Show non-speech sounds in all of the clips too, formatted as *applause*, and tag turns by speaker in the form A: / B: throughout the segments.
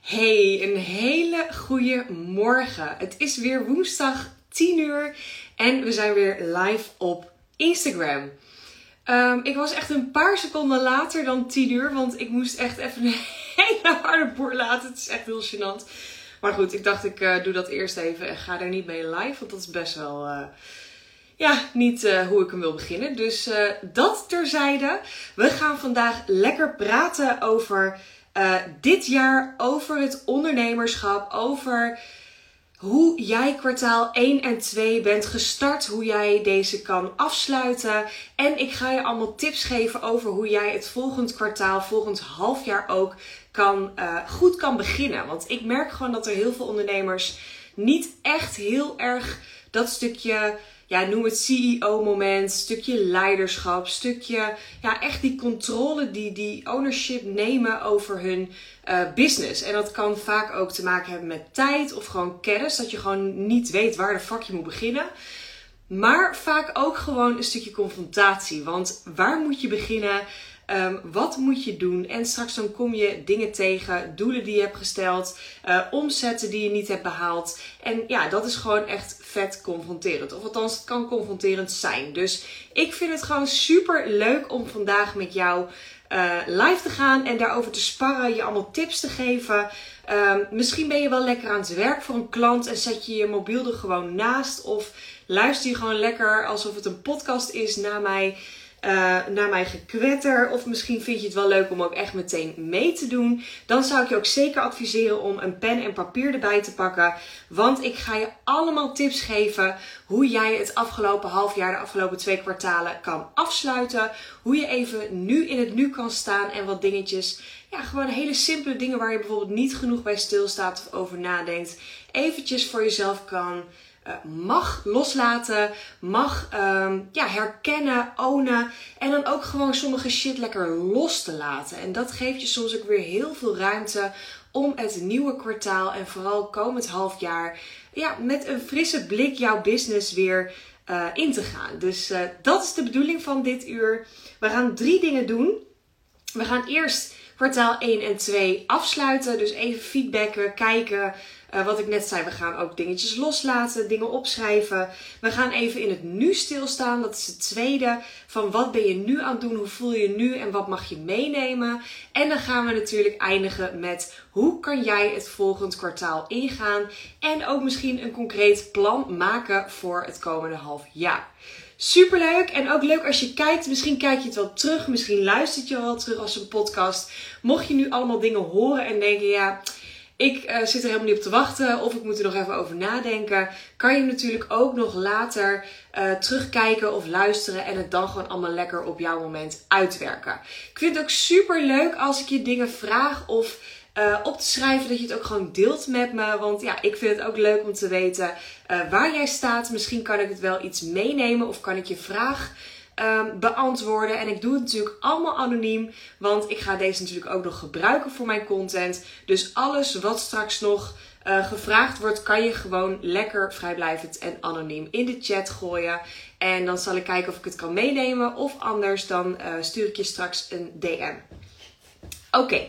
A: Hey, een hele goede morgen. Het is weer woensdag 10 uur en we zijn weer live op Instagram. Ehm, ik was echt een paar seconden later dan 10 uur, want ik moest echt even een *laughs* hele harde boer laten. Het is echt heel gênant. Maar goed, ik dacht ik uh, doe dat eerst even en ga er niet mee live, want dat is best wel... Uh, ja, niet uh, hoe ik hem wil beginnen. Dus dat terzijde. We gaan vandaag lekker praten over uh, dit jaar over het ondernemerschap, over hoe jij kwartaal 1 en 2 bent gestart, hoe jij deze kan afsluiten. En ik ga je allemaal tips geven over hoe jij het volgend kwartaal, volgend halfjaar ook kan, uh, goed kan beginnen. Want ik merk gewoon dat er heel veel ondernemers niet echt heel erg dat stukje ja, noem het CEO-moment, stukje leiderschap, stukje, ja, echt die controle, die, die ownership nemen over hun uh, business. En dat kan vaak ook te maken hebben met tijd of gewoon kennis, dat je gewoon niet weet waar de fuck je moet beginnen. Maar vaak ook gewoon een stukje confrontatie. Want waar moet je beginnen? Um, wat moet je doen? En straks dan kom je dingen tegen, doelen die je hebt gesteld, uh, omzetten die je niet hebt behaald. En ja, dat is gewoon echt vet confronterend. Of althans, het kan confronterend zijn. Dus ik vind het gewoon super leuk om vandaag met jou uh, live te gaan en daarover te sparren, je allemaal tips te geven. Um, misschien ben je wel lekker aan het werk voor een klant en zet je je mobiel er gewoon naast. Of luister je gewoon lekker alsof het een podcast is naar mij uh, naar mijn gekwetter. Of misschien vind je het wel leuk om ook echt meteen mee te doen. Dan zou ik je ook zeker adviseren om een pen en papier erbij te pakken. Want ik ga je allemaal tips geven hoe jij het afgelopen half jaar, de afgelopen twee kwartalen kan afsluiten. Hoe je even nu in het nu kan staan en wat dingetjes. Ja, gewoon hele simpele dingen waar je bijvoorbeeld niet genoeg bij stilstaat of over nadenkt. Eventjes voor jezelf kan mag loslaten, mag um, ja, herkennen, ownen en dan ook gewoon sommige shit lekker los te laten. En dat geeft je soms ook weer heel veel ruimte om het nieuwe kwartaal en vooral komend half jaar ja, met een frisse blik jouw business weer uh, in te gaan. Dus uh, dat is de bedoeling van dit uur. We gaan drie dingen doen. We gaan eerst kwartaal 1 en 2 afsluiten. Dus even feedbacken, kijken uh, wat ik net zei, we gaan ook dingetjes loslaten, dingen opschrijven. We gaan even in het nu stilstaan. Dat is het tweede. Van wat ben je nu aan het doen? Hoe voel je je nu? En wat mag je meenemen? En dan gaan we natuurlijk eindigen met hoe kan jij het volgend kwartaal ingaan? En ook misschien een concreet plan maken voor het komende half jaar. Superleuk en ook leuk als je kijkt. Misschien kijk je het wel terug, misschien luistert je wel terug als een podcast. Mocht je nu allemaal dingen horen en denken, ja, ik uh, zit er helemaal niet op te wachten of ik moet er nog even over nadenken. Kan je natuurlijk ook nog later uh, terugkijken of luisteren en het dan gewoon allemaal lekker op jouw moment uitwerken. Ik vind het ook super leuk als ik je dingen vraag of uh, op te schrijven dat je het ook gewoon deelt met me. Want ja, ik vind het ook leuk om te weten waar jij staat. Misschien kan ik het wel iets meenemen of kan ik je vraag um, beantwoorden. En ik doe het natuurlijk allemaal anoniem, want ik ga deze natuurlijk ook nog gebruiken voor mijn content. Dus alles wat straks nog uh, gevraagd wordt, kan je gewoon lekker vrijblijvend en anoniem in de chat gooien. En dan zal ik kijken of ik het kan meenemen. Of anders, dan uh, stuur ik je straks een DM. Oké.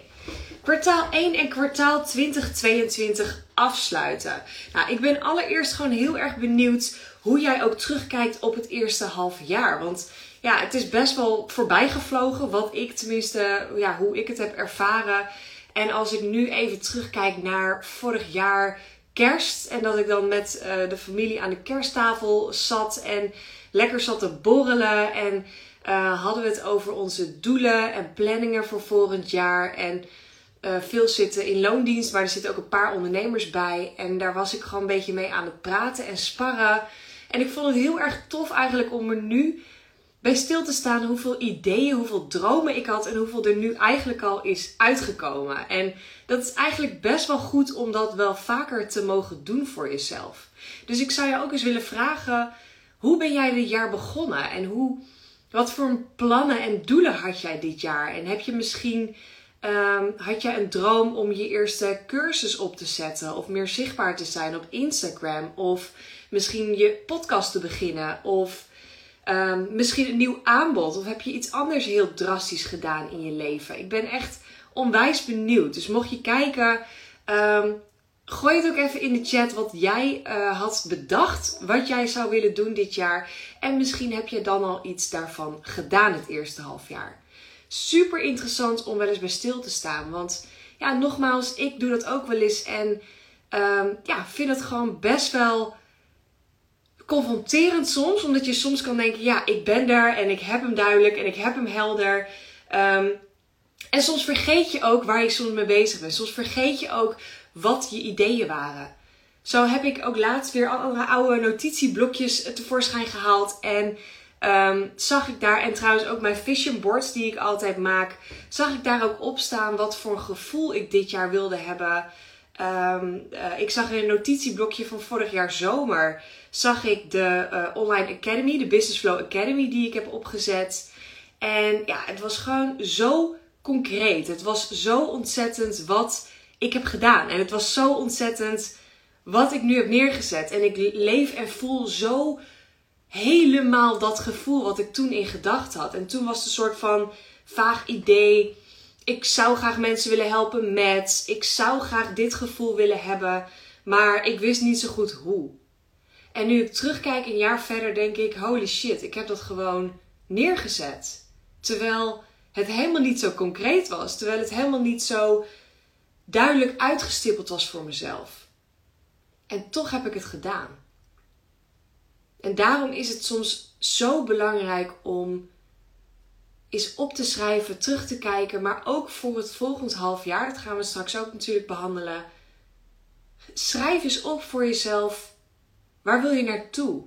A: Kwartaal 1 en kwartaal 2022 afsluiten. Nou, ik ben allereerst gewoon heel erg benieuwd hoe jij ook terugkijkt op het eerste half jaar. Want ja, het is best wel voorbijgevlogen. Wat ik tenminste, ja, hoe ik het heb ervaren. En als ik nu even terugkijk naar vorig jaar kerst. En dat ik dan met uh, de familie aan de kersttafel zat. En lekker zat te borrelen. En uh, hadden we het over onze doelen en planningen voor volgend jaar. En uh, veel zitten in loondienst, maar er zitten ook een paar ondernemers bij. En daar was ik gewoon een beetje mee aan het praten en sparren. En ik vond het heel erg tof eigenlijk om er nu bij stil te staan hoeveel ideeën, hoeveel dromen ik had en hoeveel er nu eigenlijk al is uitgekomen. En dat is eigenlijk best wel goed om dat wel vaker te mogen doen voor jezelf. Dus ik zou je ook eens willen vragen: hoe ben jij dit jaar begonnen en hoe, wat voor plannen en doelen had jij dit jaar? En heb je misschien Um, had jij een droom om je eerste cursus op te zetten of meer zichtbaar te zijn op Instagram of misschien je podcast te beginnen of um, misschien een nieuw aanbod of heb je iets anders heel drastisch gedaan in je leven? Ik ben echt onwijs benieuwd. Dus mocht je kijken Ehm, gooi het ook even in de chat wat jij uh, had bedacht, wat jij zou willen doen dit jaar. En misschien heb je dan al iets daarvan gedaan het eerste half jaar. Super interessant om wel eens bij stil te staan. Want ja, nogmaals, ik doe dat ook wel eens. En um, ja, vind het gewoon best wel confronterend soms. Omdat je soms kan denken, ja, ik ben daar en ik heb hem duidelijk en ik heb hem helder. Um, en soms vergeet je ook waar je soms mee bezig bent. Soms vergeet je ook wat je ideeën waren. Zo heb ik ook laatst weer andere oude notitieblokjes tevoorschijn gehaald. En um, zag ik daar, en trouwens ook mijn vision boards die ik altijd maak, zag ik daar ook op staan wat voor gevoel ik dit jaar wilde hebben. Um, uh, ik zag in een notitieblokje van vorig jaar zomer, zag ik de uh, Online Academy, de Business Flow Academy die ik heb opgezet. En ja, het was gewoon zo concreet. Het was zo ontzettend wat ik heb gedaan. En het was zo ontzettend wat ik nu heb neergezet. En ik leef en voel zo helemaal dat gevoel wat ik toen in gedachten had. En toen was het een soort van vaag idee. Ik zou graag mensen willen helpen met. Ik zou graag dit gevoel willen hebben. Maar ik wist niet zo goed hoe. En nu ik terugkijk een jaar verder, denk ik: holy shit, ik heb dat gewoon neergezet. Terwijl het helemaal niet zo concreet was. Terwijl het helemaal niet zo duidelijk uitgestippeld was voor mezelf. En toch heb ik het gedaan. En daarom is het soms zo belangrijk om eens op te schrijven, terug te kijken, maar ook voor het volgend half jaar, dat gaan we straks ook natuurlijk behandelen. Schrijf eens op voor jezelf, waar wil je naartoe?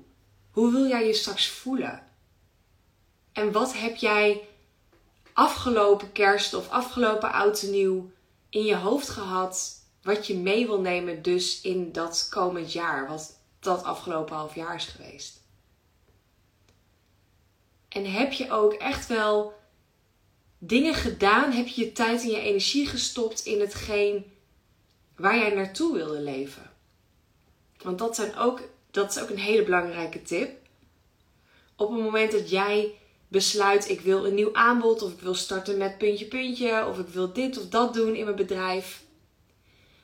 A: Hoe wil jij je straks voelen? En wat heb jij afgelopen kerst of afgelopen oud en nieuw in je hoofd gehad wat je mee wil nemen dus in dat komend jaar, wat dat afgelopen half jaar is geweest? En heb je ook echt wel dingen gedaan? Heb je je tijd en je energie gestopt in hetgeen waar jij naartoe wilde leven? Want dat, zijn ook, dat is ook een hele belangrijke tip. Op het moment dat jij besluit ik wil een nieuw aanbod of ik wil starten met puntje puntje of ik wil dit of dat doen in mijn bedrijf.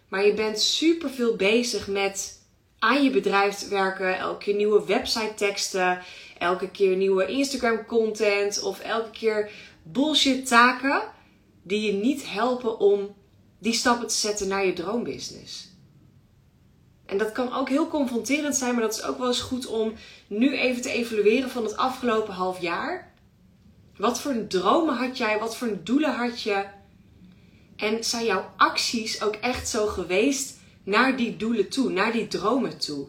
A: Maar je bent super veel bezig met aan je bedrijf werken, elke keer nieuwe website teksten, elke keer nieuwe Instagram content of elke keer bullshit taken die je niet helpen om die stappen te zetten naar je droombusiness. En dat kan ook heel confronterend zijn, maar dat is ook wel eens goed om nu even te evalueren van het afgelopen half jaar. Wat voor dromen had jij? Wat voor doelen had je? En zijn jouw acties ook echt zo geweest naar die doelen toe, naar die dromen toe?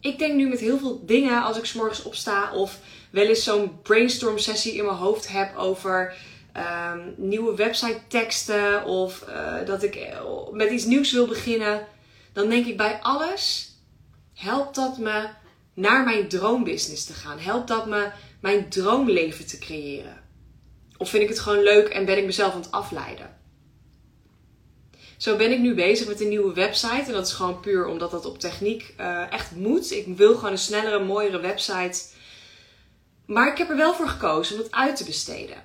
A: Ik denk nu met heel veel dingen als ik s'morgens opsta of wel eens zo'n brainstorm sessie in mijn hoofd heb over um, nieuwe website teksten of uh, dat ik eh, met iets nieuws wil beginnen. Dan denk ik bij alles, helpt dat me naar mijn droombusiness te gaan? Helpt dat me mijn droomleven te creëren? Of vind ik het gewoon leuk en ben ik mezelf aan het afleiden? Zo ben ik nu bezig met een nieuwe website. En dat is gewoon puur omdat dat op techniek uh, echt moet. Ik wil gewoon een snellere, mooiere website. Maar ik heb er wel voor gekozen om het uit te besteden.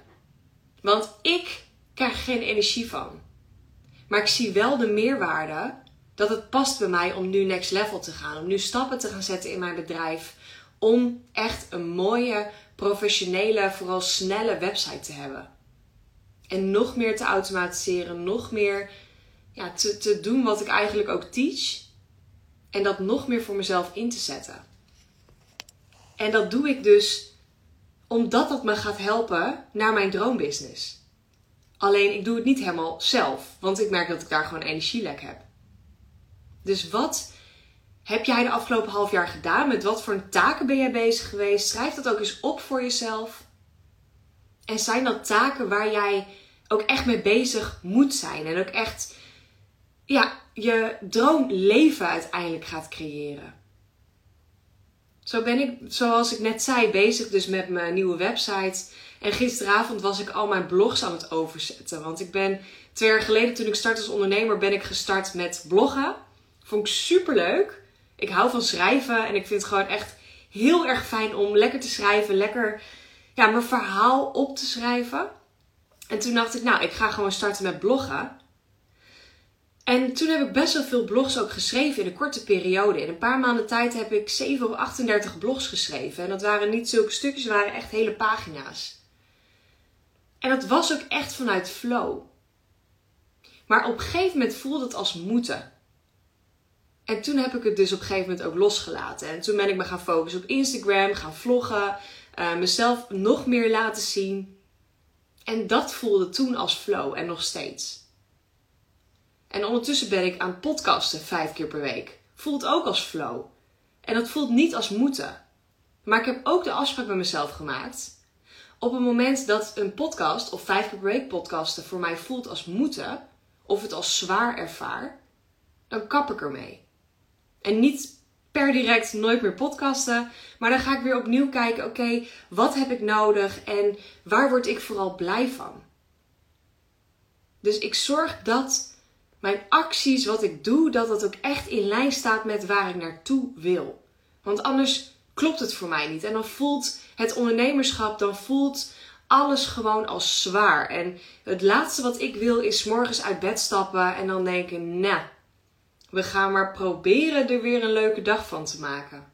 A: Want ik krijg er geen energie van. Maar ik zie wel de meerwaarde dat het past bij mij om nu next level te gaan. Om nu stappen te gaan zetten in mijn bedrijf. Om echt een mooie, professionele, vooral snelle website te hebben. En nog meer te automatiseren, nog meer ja, te, te doen wat ik eigenlijk ook teach. En dat nog meer voor mezelf in te zetten. En dat doe ik dus omdat dat me gaat helpen naar mijn droombusiness. Alleen ik doe het niet helemaal zelf, want ik merk dat ik daar gewoon energielek heb. Dus wat heb jij de afgelopen half jaar gedaan? Met wat voor taken ben jij bezig geweest? Schrijf dat ook eens op voor jezelf. En zijn dat taken waar jij ook echt mee bezig moet zijn en ook echt ja, je droomleven uiteindelijk gaat creëren. Zo ben ik, zoals ik net zei, bezig dus met mijn nieuwe website. En gisteravond was ik al mijn blogs aan het overzetten. Want ik ben twee jaar geleden, toen ik startte als ondernemer, ben ik gestart met bloggen. Vond ik super leuk. Ik hou van schrijven en ik vind het gewoon echt heel erg fijn om lekker te schrijven, lekker ja, mijn verhaal op te schrijven. En toen dacht ik, nou, ik ga gewoon starten met bloggen. En toen heb ik best wel veel blogs ook geschreven in een korte periode. In een paar maanden tijd heb ik 7 of 38 blogs geschreven. En dat waren niet zulke stukjes, dat waren echt hele pagina's. En dat was ook echt vanuit flow. Maar op een gegeven moment voelde het als moeten. En toen heb ik het dus op een gegeven moment ook losgelaten. En toen ben ik me gaan focussen op Instagram, gaan vloggen, uh, mezelf nog meer laten zien. En dat voelde toen als flow en nog steeds. En ondertussen ben ik aan podcasten vijf keer per week. Voelt ook als flow. En dat voelt niet als moeten. Maar ik heb ook de afspraak met mezelf gemaakt. Op het moment dat een podcast of vijf keer per week podcasten voor mij voelt als moeten, of het als zwaar ervaar, dan kap ik ermee. En niet per direct nooit meer podcasten, maar dan ga ik weer opnieuw kijken: oké, wat heb ik nodig en waar word ik vooral blij van? Dus ik zorg dat mijn acties, wat ik doe, dat dat ook echt in lijn staat met waar ik naartoe wil. Want anders klopt het voor mij niet. En dan voelt het ondernemerschap, dan voelt alles gewoon als zwaar. En het laatste wat ik wil is morgens uit bed stappen en dan denken, nou, we gaan maar proberen er weer een leuke dag van te maken.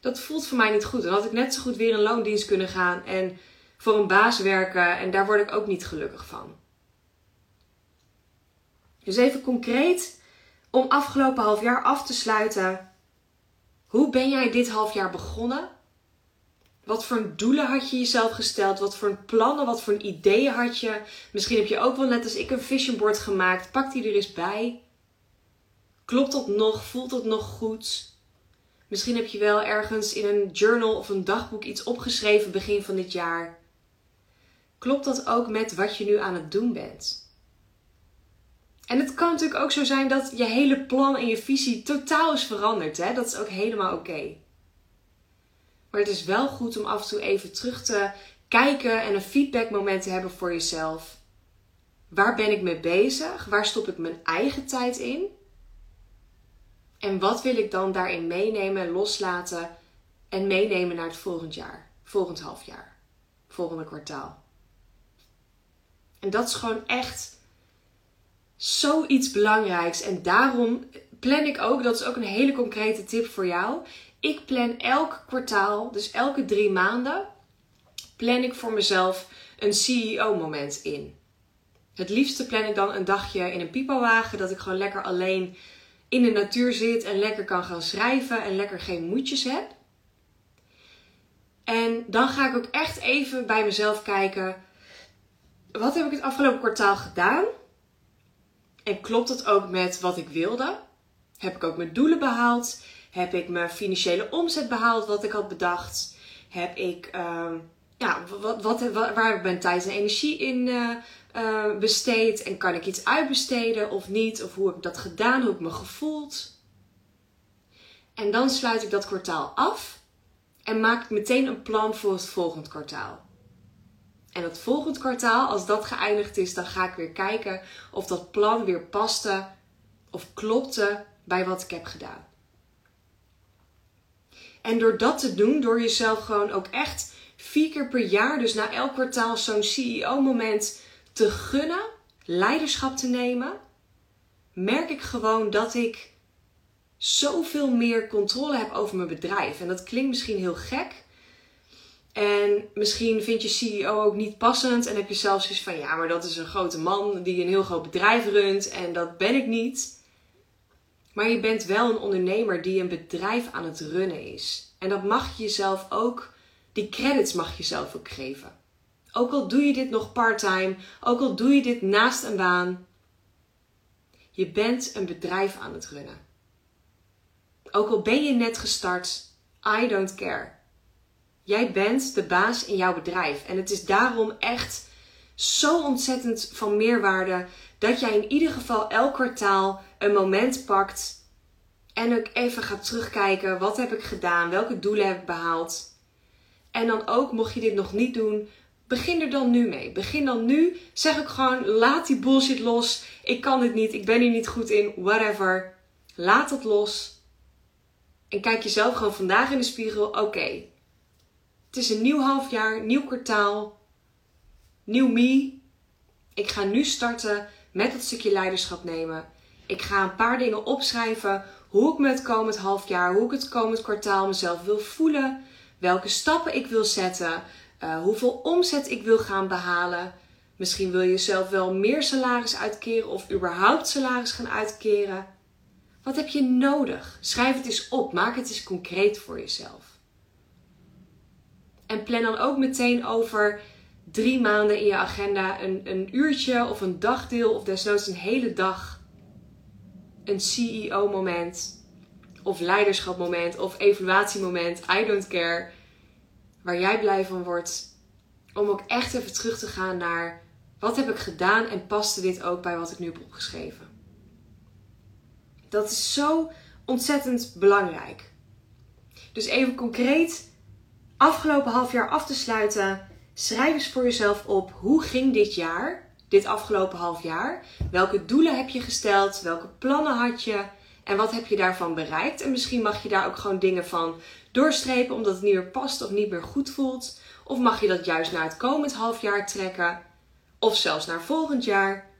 A: Dat voelt voor mij niet goed. Dan had ik net zo goed weer in loondienst kunnen gaan en voor een baas werken en daar word ik ook niet gelukkig van. Dus even concreet om afgelopen half jaar af te sluiten. Hoe ben jij dit half jaar begonnen? Wat voor doelen had je jezelf gesteld? Wat voor plannen, wat voor ideeën had je? Misschien heb je ook wel net als ik een vision board gemaakt. Pak die er eens bij. Klopt dat nog? Voelt dat nog goed? Misschien heb je wel ergens in een journal of een dagboek iets opgeschreven begin van dit jaar. Klopt dat ook met wat je nu aan het doen bent? En het kan natuurlijk ook zo zijn dat je hele plan en je visie totaal is veranderd. Hè? Dat is ook helemaal oké. Maar het is wel goed om af en toe even terug te kijken en een feedbackmoment te hebben voor jezelf. Waar ben ik mee bezig? Waar stop ik mijn eigen tijd in? En wat wil ik dan daarin meenemen, loslaten en meenemen naar het volgend jaar, volgend halfjaar, volgende kwartaal? En dat is gewoon echt zoiets belangrijks. En daarom plan ik ook, dat is ook een hele concrete tip voor jou. Ik plan elk kwartaal, dus elke drie maanden, plan ik voor mezelf een CEO-moment in. Het liefste plan ik dan een dagje in een pipowagen, dat ik gewoon lekker alleen in de natuur zit en lekker kan gaan schrijven en lekker geen moedjes heb. En dan ga ik ook echt even bij mezelf kijken: wat heb ik het afgelopen kwartaal gedaan? En klopt dat ook met wat ik wilde? Heb ik ook mijn doelen behaald? Heb ik mijn financiële omzet behaald wat ik had bedacht? Heb ik, uh, ja, wat, wat, waar heb ik mijn tijd en energie in uh, uh, besteed? En kan ik iets uitbesteden of niet? Of hoe heb ik dat gedaan? Hoe heb ik me gevoeld? En dan sluit ik dat kwartaal af en maak ik meteen een plan voor het volgende kwartaal. En het volgend kwartaal, als dat geëindigd is, dan ga ik weer kijken of dat plan weer paste of klopte bij wat ik heb gedaan. En door dat te doen, door jezelf gewoon ook echt vier keer per jaar, dus na elk kwartaal, zo'n CEO-moment te gunnen, leiderschap te nemen, merk ik gewoon dat ik zoveel meer controle heb over mijn bedrijf. En dat klinkt misschien heel gek, en misschien vind je CEO ook niet passend en heb je zelfs zoiets van ja, maar dat is een grote man die een heel groot bedrijf runt en dat ben ik niet. Maar je bent wel een ondernemer die een bedrijf aan het runnen is. En dat mag je jezelf ook, die credits mag je zelf ook geven. Ook al doe je dit nog part-time, ook al doe je dit naast een baan. Je bent een bedrijf aan het runnen. Ook al ben je net gestart, I don't care. Jij bent de baas in jouw bedrijf. En het is daarom echt zo ontzettend van meerwaarde dat jij in ieder geval elk kwartaal een moment pakt en ook even gaat terugkijken. Wat heb ik gedaan? Welke doelen heb ik behaald? En dan ook, mocht je dit nog niet doen, begin er dan nu mee. Begin dan nu. Zeg ook gewoon, laat die bullshit los. Ik kan dit niet. Ik ben hier niet goed in. Whatever. Laat het los. En kijk jezelf gewoon vandaag in de spiegel. Oké, het is een nieuw halfjaar, nieuw kwartaal, nieuw me. Ik ga nu starten met dat stukje leiderschap nemen. Ik ga een paar dingen opschrijven. Hoe ik me het komend half jaar, hoe ik het komend kwartaal mezelf wil voelen. Welke stappen ik wil zetten. Uh, hoeveel omzet ik wil gaan behalen. Misschien wil je zelf wel meer salaris uitkeren of überhaupt salaris gaan uitkeren. Wat heb je nodig? Schrijf het eens op. Maak het eens concreet voor jezelf. En plan dan ook meteen over drie maanden in je agenda een, een uurtje of een dagdeel of desnoods een hele dag een CEO-moment of leiderschapmoment of evaluatiemoment, I don't care, waar jij blij van wordt, om ook echt even terug te gaan naar wat heb ik gedaan en paste dit ook bij wat ik nu heb opgeschreven. Dat is zo ontzettend belangrijk. Dus even concreet, afgelopen half jaar af te sluiten. Schrijf eens voor jezelf op hoe ging dit jaar, dit afgelopen half jaar? Welke doelen heb je gesteld? Welke plannen had je? En wat heb je daarvan bereikt? En misschien mag je daar ook gewoon dingen van doorstrepen omdat het niet meer past of niet meer goed voelt. Of mag je dat juist naar het komend half jaar trekken? Of zelfs naar volgend jaar.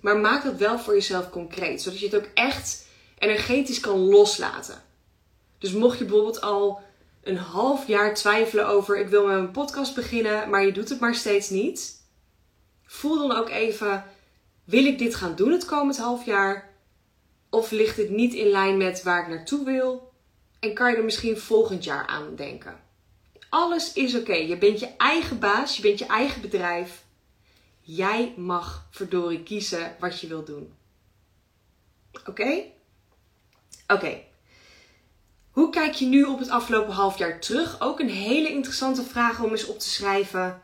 A: Maar maak dat wel voor jezelf concreet, zodat je het ook echt energetisch kan loslaten. Dus mocht je bijvoorbeeld al een half jaar twijfelen over ik wil met een podcast beginnen, maar je doet het maar steeds niet. Voel dan ook even, wil ik dit gaan doen het komend half jaar? Of ligt het niet in lijn met waar ik naartoe wil? En kan je er misschien volgend jaar aan denken? Alles is oké. Je bent je eigen baas, je bent je eigen bedrijf. Jij mag verdorie kiezen wat je wil doen. Oké? Oké. Hoe kijk je nu op het afgelopen half jaar terug? Ook een hele interessante vraag om eens op te schrijven.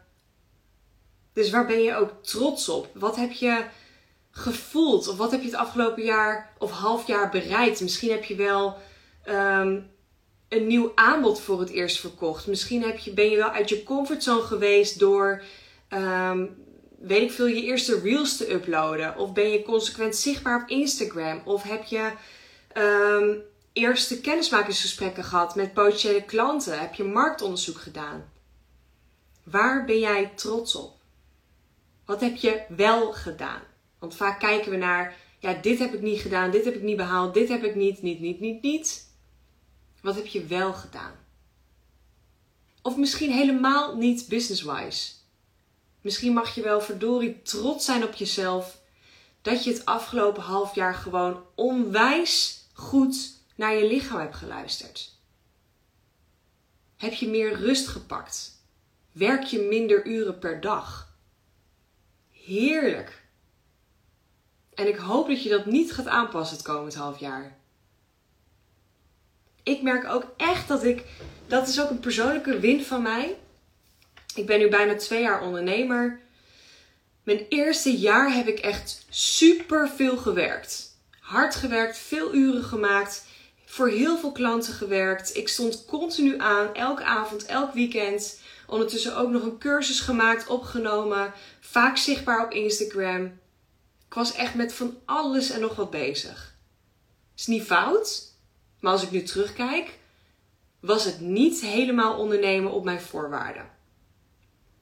A: Dus waar ben je ook trots op? Wat heb je gevoeld? Of wat heb je het afgelopen jaar of half jaar bereikt? Misschien heb je wel um, een nieuw aanbod voor het eerst verkocht. Misschien heb je, ben je wel uit je comfortzone geweest door, um, weet ik veel, je eerste reels te uploaden. Of ben je consequent zichtbaar op Instagram. Of heb je um, eerste kennismakingsgesprekken gehad met potentiële klanten? Heb je marktonderzoek gedaan? Waar ben jij trots op? Wat heb je wel gedaan? Want vaak kijken we naar, ja, dit heb ik niet gedaan, dit heb ik niet behaald, dit heb ik niet, niet, niet, niet, niet. Wat heb je wel gedaan? Of misschien helemaal niet business-wise. Misschien mag je wel verdorie trots zijn op jezelf dat je het afgelopen half jaar gewoon onwijs goed naar je lichaam hebt geluisterd. Heb je meer rust gepakt? Werk je minder uren per dag? Heerlijk. En ik hoop dat je dat niet gaat aanpassen het komend half jaar ik merk ook echt dat ik, dat is ook een persoonlijke win van mij. Ik ben nu bijna twee jaar ondernemer. Mijn eerste jaar heb ik echt super veel gewerkt. Hard gewerkt, veel uren gemaakt, voor heel veel klanten gewerkt. Ik stond continu aan, elke avond, elk weekend. Ondertussen ook nog een cursus gemaakt, opgenomen, vaak zichtbaar op Instagram. Ik was echt met van alles en nog wat bezig. Is niet fout, maar als ik nu terugkijk, was het niet helemaal ondernemen op mijn voorwaarden.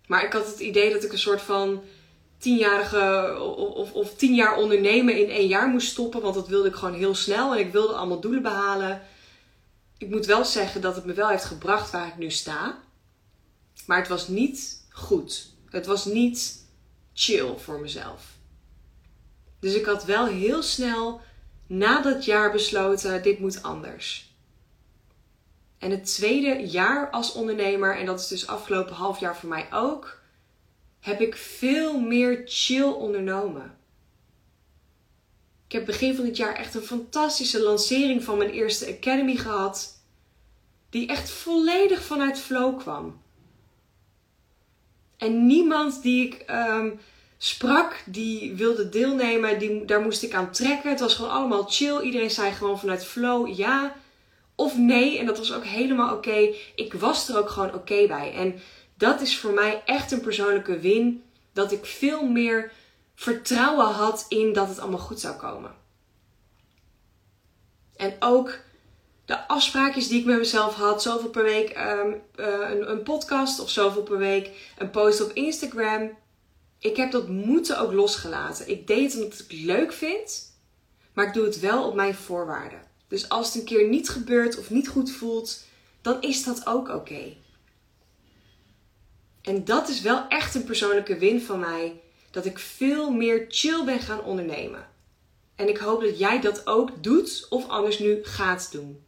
A: Maar ik had het idee dat ik een soort van tienjarige of, of, tien jaar ondernemen in één jaar moest stoppen. Want dat wilde ik gewoon heel snel en ik wilde allemaal doelen behalen. Ik moet wel zeggen dat het me wel heeft gebracht waar ik nu sta. Maar het was niet goed. Het was niet chill voor mezelf. Dus ik had wel heel snel na dat jaar besloten: dit moet anders. En het tweede jaar als ondernemer, en dat is dus afgelopen half jaar voor mij ook, heb ik veel meer chill ondernomen. Ik heb begin van dit jaar echt een fantastische lancering van mijn eerste Academy gehad, die echt volledig vanuit flow kwam. En niemand die ik um, sprak, die wilde deelnemen, die, daar moest ik aan trekken. Het was gewoon allemaal chill. Iedereen zei gewoon vanuit flow ja of nee. En dat was ook helemaal oké. Ik was er ook gewoon oké bij. En dat is voor mij echt een persoonlijke win. Dat ik veel meer vertrouwen had in dat het allemaal goed zou komen. En ook de afspraakjes die ik met mezelf had. Zoveel per week um, een, een podcast of zoveel per week een post op Instagram Ik heb dat moeten ook losgelaten. Ik deed het omdat ik het leuk vind, maar ik doe het wel op mijn voorwaarden. Dus als het een keer niet gebeurt of niet goed voelt, dan is dat ook oké. En dat is wel echt een persoonlijke win van mij, dat ik veel meer chill ben gaan ondernemen. En ik hoop dat jij dat ook doet of anders nu gaat doen.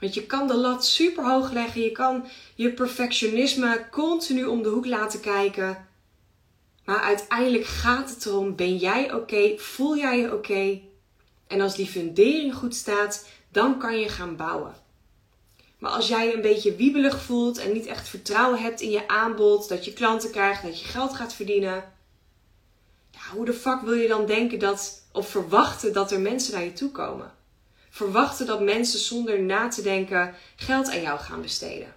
A: Want je kan de lat super hoog leggen. Je kan je perfectionisme continu om de hoek laten kijken. Maar uiteindelijk gaat het erom: ben jij oké? Voel jij je oké? En als die fundering goed staat, dan kan je gaan bouwen. Maar als jij je een beetje wiebelig voelt en niet echt vertrouwen hebt in je aanbod, dat je klanten krijgt, dat je geld gaat verdienen. Ja, hoe de fuck wil je dan denken dat, of verwachten dat er mensen naar je toe komen? Verwachten dat mensen zonder na te denken geld aan jou gaan besteden.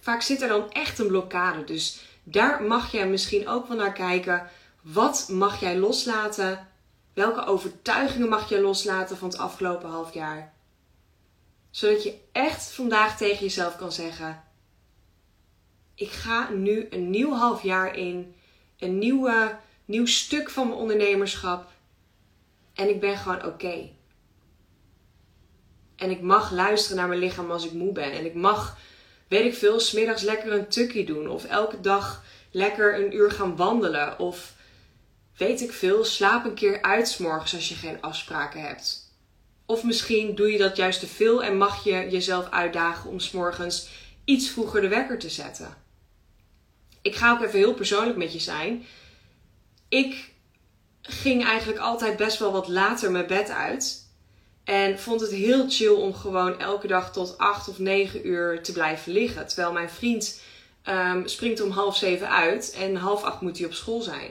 A: Vaak zit er dan echt een blokkade, dus daar mag jij misschien ook wel naar kijken. Wat mag jij loslaten? Welke overtuigingen mag je loslaten van het afgelopen half jaar? Zodat je echt vandaag tegen jezelf kan zeggen: Ik ga nu een nieuw half jaar in, een nieuwe, nieuw stuk van mijn ondernemerschap. En ik ben gewoon oké. En ik mag luisteren naar mijn lichaam als ik moe ben. En ik mag, weet ik veel, smiddags lekker een tukkie doen. Of elke dag lekker een uur gaan wandelen. Of weet ik veel, slaap een keer uit morgens als je geen afspraken hebt. Of misschien doe je dat juist te veel en mag je jezelf uitdagen om s'morgens iets vroeger de wekker te zetten. Ik ga ook even heel persoonlijk met je zijn. Ik ging eigenlijk altijd best wel wat later mijn bed uit. En vond het heel chill om gewoon elke dag tot 8 of 9 uur te blijven liggen. Terwijl mijn vriend um, springt om half zeven uit en half acht moet hij op school zijn.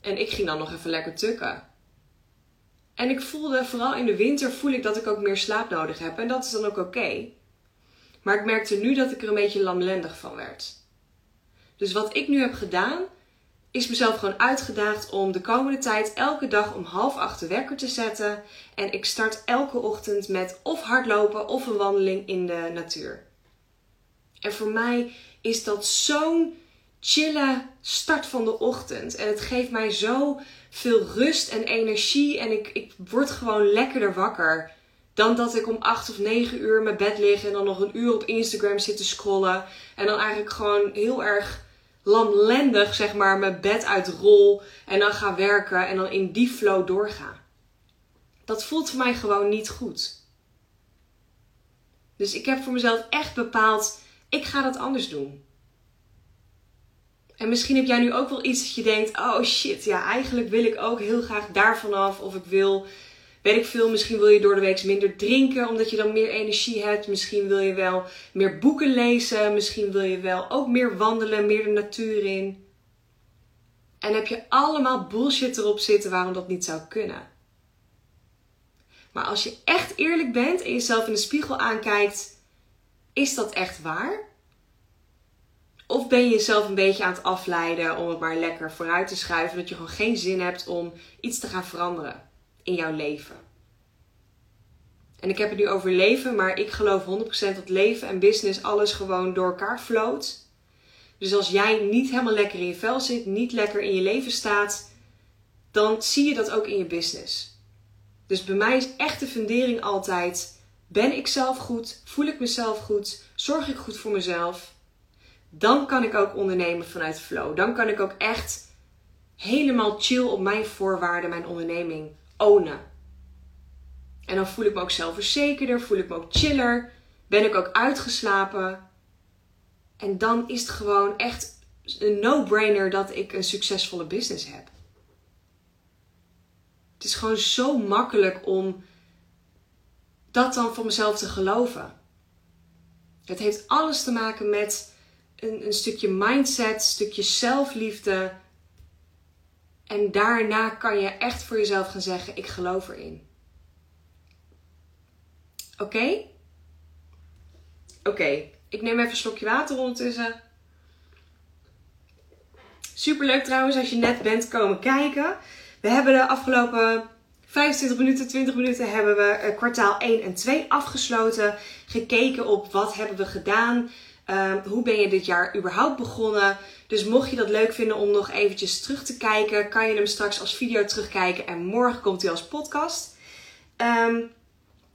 A: En ik ging dan nog even lekker tukken. En ik voelde, vooral in de winter, voel ik dat ik ook meer slaap nodig heb. En dat is dan ook oké. Maar ik merkte nu dat ik er een beetje lamlendig van werd. Dus wat ik nu heb gedaan, is mezelf gewoon uitgedaagd om de komende tijd elke dag om half acht de wekker te zetten. En ik start elke ochtend met of hardlopen of een wandeling in de natuur. En voor mij is dat zo'n chille start van de ochtend. En het geeft mij zo veel rust en energie. En ik, ik word gewoon lekkerder wakker. Dan dat ik om acht of negen uur mijn bed lig en dan nog een uur op Instagram zit te scrollen. En dan eigenlijk gewoon heel erg lamlendig, zeg maar, mijn bed uitrol. En dan ga werken en dan in die flow doorga. Dat voelt voor mij gewoon niet goed. Dus ik heb voor mezelf echt bepaald, ik ga dat anders doen. En misschien heb jij nu ook wel iets dat je denkt: oh shit, ja, eigenlijk wil ik ook heel graag daarvan af. Of ik wil, weet ik veel, misschien wil je door de week minder drinken omdat je dan meer energie hebt. Misschien wil je wel meer boeken lezen. Misschien wil je wel ook meer wandelen, meer de natuur in. En heb je allemaal bullshit erop zitten waarom dat niet zou kunnen. Maar als je echt eerlijk bent en jezelf in de spiegel aankijkt, is dat echt waar? Of ben je jezelf een beetje aan het afleiden om het maar lekker vooruit te schuiven, dat je gewoon geen zin hebt om iets te gaan veranderen in jouw leven? En ik heb het nu over leven, maar ik geloof 100% dat leven en business alles gewoon door elkaar floot. Dus als jij niet helemaal lekker in je vel zit, niet lekker in je leven staat, dan zie je dat ook in je business. Dus bij mij is echt de fundering altijd: ben ik zelf goed? Voel ik mezelf goed? Zorg ik goed voor mezelf? dan kan ik ook ondernemen vanuit flow. Dan kan ik ook echt helemaal chill op mijn voorwaarden mijn onderneming ownen. En dan voel ik me ook zelfverzekerder, voel ik me ook chiller, ben ik ook uitgeslapen. En dan is het gewoon echt een no-brainer dat ik een succesvolle business heb. Het is gewoon zo makkelijk om dat dan voor mezelf te geloven. Het heeft alles te maken met een, een stukje mindset, een stukje zelfliefde. En daarna kan je echt voor jezelf gaan zeggen: Ik geloof erin. Oké? Oké, ik neem even een slokje water ondertussen. Super leuk trouwens als je net bent komen kijken. We hebben de afgelopen 25 minuten, 20 minuten hebben we eh, kwartaal 1 en 2 afgesloten. Gekeken op wat hebben we gedaan. Um, hoe ben je dit jaar überhaupt begonnen? Dus mocht je dat leuk vinden om nog eventjes terug te kijken, kan je hem straks als video terugkijken en morgen komt hij als podcast. Ehm,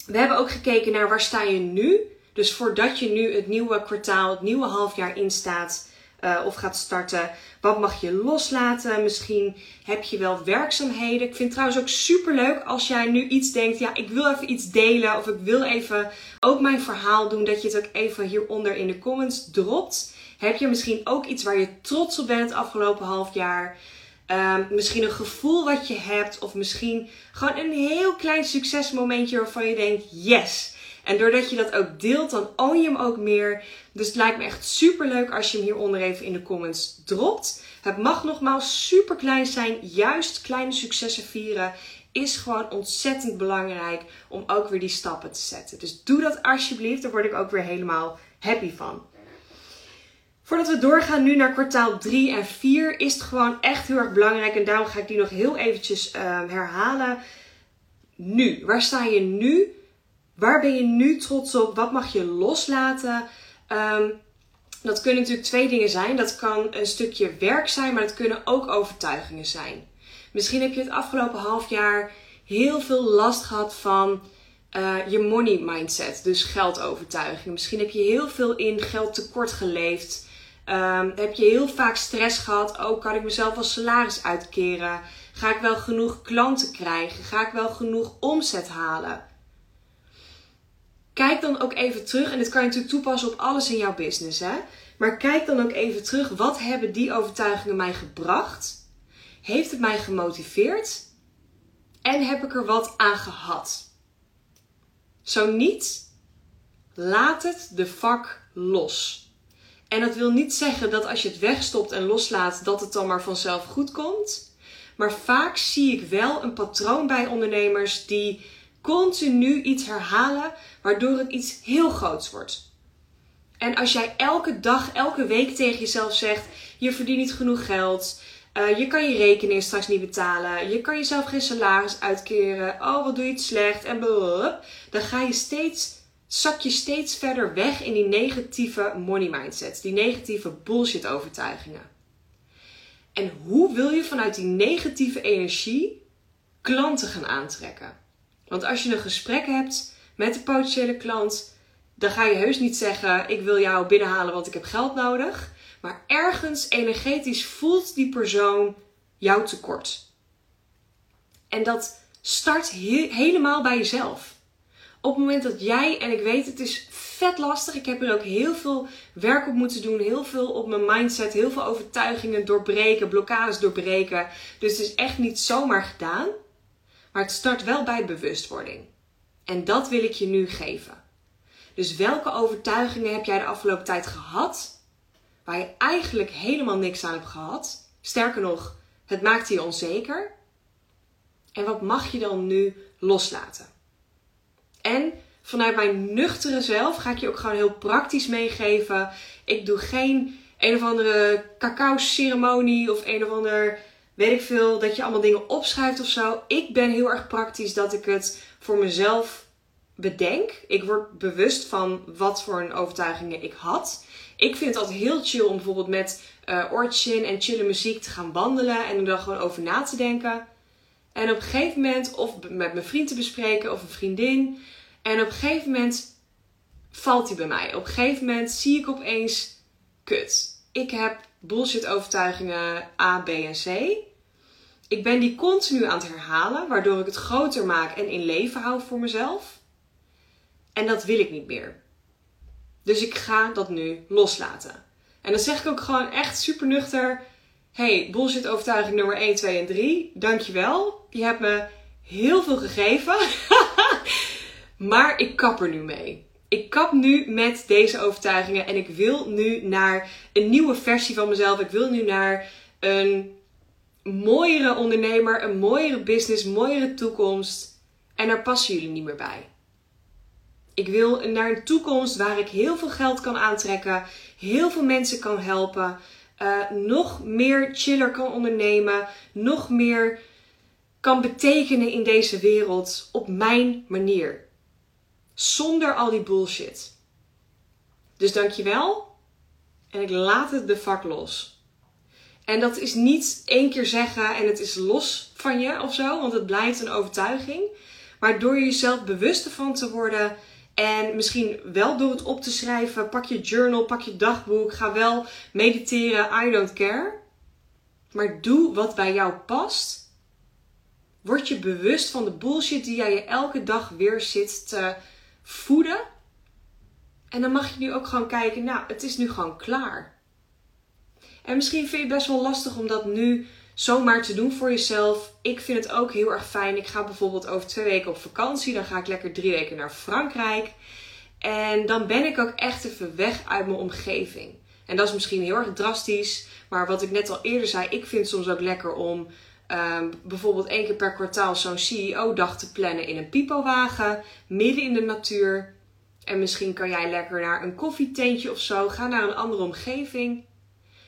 A: we hebben ook gekeken naar waar sta je nu. Dus voordat je nu het nieuwe kwartaal, het nieuwe halfjaar instaat uh, of gaat starten, wat mag je loslaten? Misschien heb je wel werkzaamheden. Ik vind het trouwens ook super leuk als jij nu iets denkt, ja, ik wil even iets delen of ik wil even ook mijn verhaal doen, dat je het ook even hieronder in de comments dropt. Heb je misschien ook iets waar je trots op bent het afgelopen half jaar? Um, misschien een gevoel wat je hebt, of misschien gewoon een heel klein succesmomentje waarvan je denkt: yes. En doordat je dat ook deelt, dan own je hem ook meer. Dus het lijkt me echt super leuk als je hem hieronder even in de comments dropt. Het mag nogmaals super klein zijn. Juist kleine successen vieren is gewoon ontzettend belangrijk om ook weer die stappen te zetten. Dus doe dat alsjeblieft. Daar word ik ook weer helemaal happy van. Voordat we doorgaan nu naar kwartaal 3 en 4 is het gewoon echt heel erg belangrijk. En daarom ga ik die nog heel eventjes uh, herhalen. Nu, waar sta je nu? Waar ben je nu trots op? Wat mag je loslaten? Um, dat kunnen natuurlijk twee dingen zijn. Dat kan een stukje werk zijn, maar dat kunnen ook overtuigingen zijn. Misschien heb je het afgelopen half jaar heel veel last gehad van uh, je money mindset, dus geldovertuigingen. Misschien heb je heel veel in geld tekort geleefd. Um, heb je heel vaak stress gehad? Oh, kan ik mezelf wel salaris uitkeren? Ga ik wel genoeg klanten krijgen? Ga ik wel genoeg omzet halen? Kijk dan ook even terug, en dit kan je natuurlijk toepassen op alles in jouw business, hè? Maar kijk dan ook even terug, wat hebben die overtuigingen mij gebracht? Heeft het mij gemotiveerd? En heb ik er wat aan gehad? Zo niet, laat het de vak los. En dat wil niet zeggen dat als je het wegstopt en loslaat, dat het dan maar vanzelf goed komt. Maar vaak zie ik wel een patroon bij ondernemers die continu iets herhalen, waardoor het iets heel groots wordt. En als jij elke dag, elke week tegen jezelf zegt: je verdient niet genoeg geld, uh, je kan je rekening straks niet betalen, je kan jezelf geen salaris uitkeren, oh wat doe je het slecht en blablabla, dan ga je steeds zak je steeds verder weg in die negatieve money mindsets, die negatieve bullshit overtuigingen. En hoe wil je vanuit die negatieve energie klanten gaan aantrekken? Want als je een gesprek hebt met de potentiële klant, dan ga je heus niet zeggen: Ik wil jou binnenhalen, want ik heb geld nodig. Maar ergens energetisch voelt die persoon jouw tekort. En dat start helemaal bij jezelf op het moment dat jij, en ik weet het is vet lastig, ik heb er ook heel veel werk op moeten doen, heel veel op mijn mindset, heel veel overtuigingen doorbreken, blokkades doorbreken. Dus het is echt niet zomaar gedaan, maar het start wel bij bewustwording. En dat wil ik je nu geven. Dus welke overtuigingen heb jij de afgelopen tijd gehad, waar je eigenlijk helemaal niks aan hebt gehad? Sterker nog, het maakt je onzeker. En wat mag je dan nu loslaten? En vanuit mijn nuchtere zelf ga ik je ook gewoon heel praktisch meegeven. Ik doe geen een of andere cacao ceremonie of een of ander weet ik veel dat je allemaal dingen opschrijft of zo. Ik ben heel erg praktisch dat ik het voor mezelf bedenk. Ik word bewust van wat voor een overtuigingen ik had. Ik vind het altijd heel chill om bijvoorbeeld met uh, en chille muziek te gaan wandelen en er dan gewoon over na te denken. En op een gegeven moment, of met mijn vriend te bespreken of een vriendin. En op een gegeven moment valt hij bij mij. Op een gegeven moment zie ik opeens: kut. Ik heb bullshit overtuigingen A, B en C. Ik ben die continu aan het herhalen, waardoor ik het groter maak en in leven hou voor mezelf. En dat wil ik niet meer. Dus ik ga dat nu loslaten. En dan zeg ik ook gewoon echt super nuchter: hey, bullshit overtuiging nummer 1, 2 en 3. Dankjewel. Je hebt me heel veel gegeven. *laughs* maar ik kap er nu mee. Ik kap nu met deze overtuigingen en ik wil nu naar een nieuwe versie van mezelf. Ik wil nu naar een mooiere ondernemer, een mooiere business, een mooiere toekomst. En daar passen jullie niet meer bij. Ik wil naar een toekomst waar ik heel veel geld kan aantrekken, heel veel mensen kan helpen, uh, nog meer chiller kan ondernemen, nog meer kan betekenen in deze wereld op mijn manier. Zonder al die bullshit. Dus dankjewel en ik laat het de vak los. En dat is niet één keer zeggen en het is los van je of zo, want het blijft een overtuiging. Maar door jezelf bewust ervan te worden en misschien wel door het op te schrijven, pak je journal, pak je dagboek, ga wel mediteren, I don't care. Maar doe wat bij jou past. Word je bewust van de bullshit die jij je elke dag weer zit te voeden. En dan mag je nu ook gewoon kijken, nou, het is nu gewoon klaar. En misschien vind je het best wel lastig om dat nu zomaar te doen voor jezelf. Ik vind het ook heel erg fijn. Ik ga bijvoorbeeld over twee weken op vakantie. Dan ga ik lekker drie weken naar Frankrijk. En dan ben ik ook echt even weg uit mijn omgeving. En dat is misschien heel erg drastisch. Maar wat ik net al eerder zei, ik vind het soms ook lekker om um, bijvoorbeeld één keer per kwartaal zo'n CEO-dag te plannen in een pipowagen, midden in de natuur. En misschien kan jij lekker naar een koffietentje of zo. Ga naar een andere omgeving.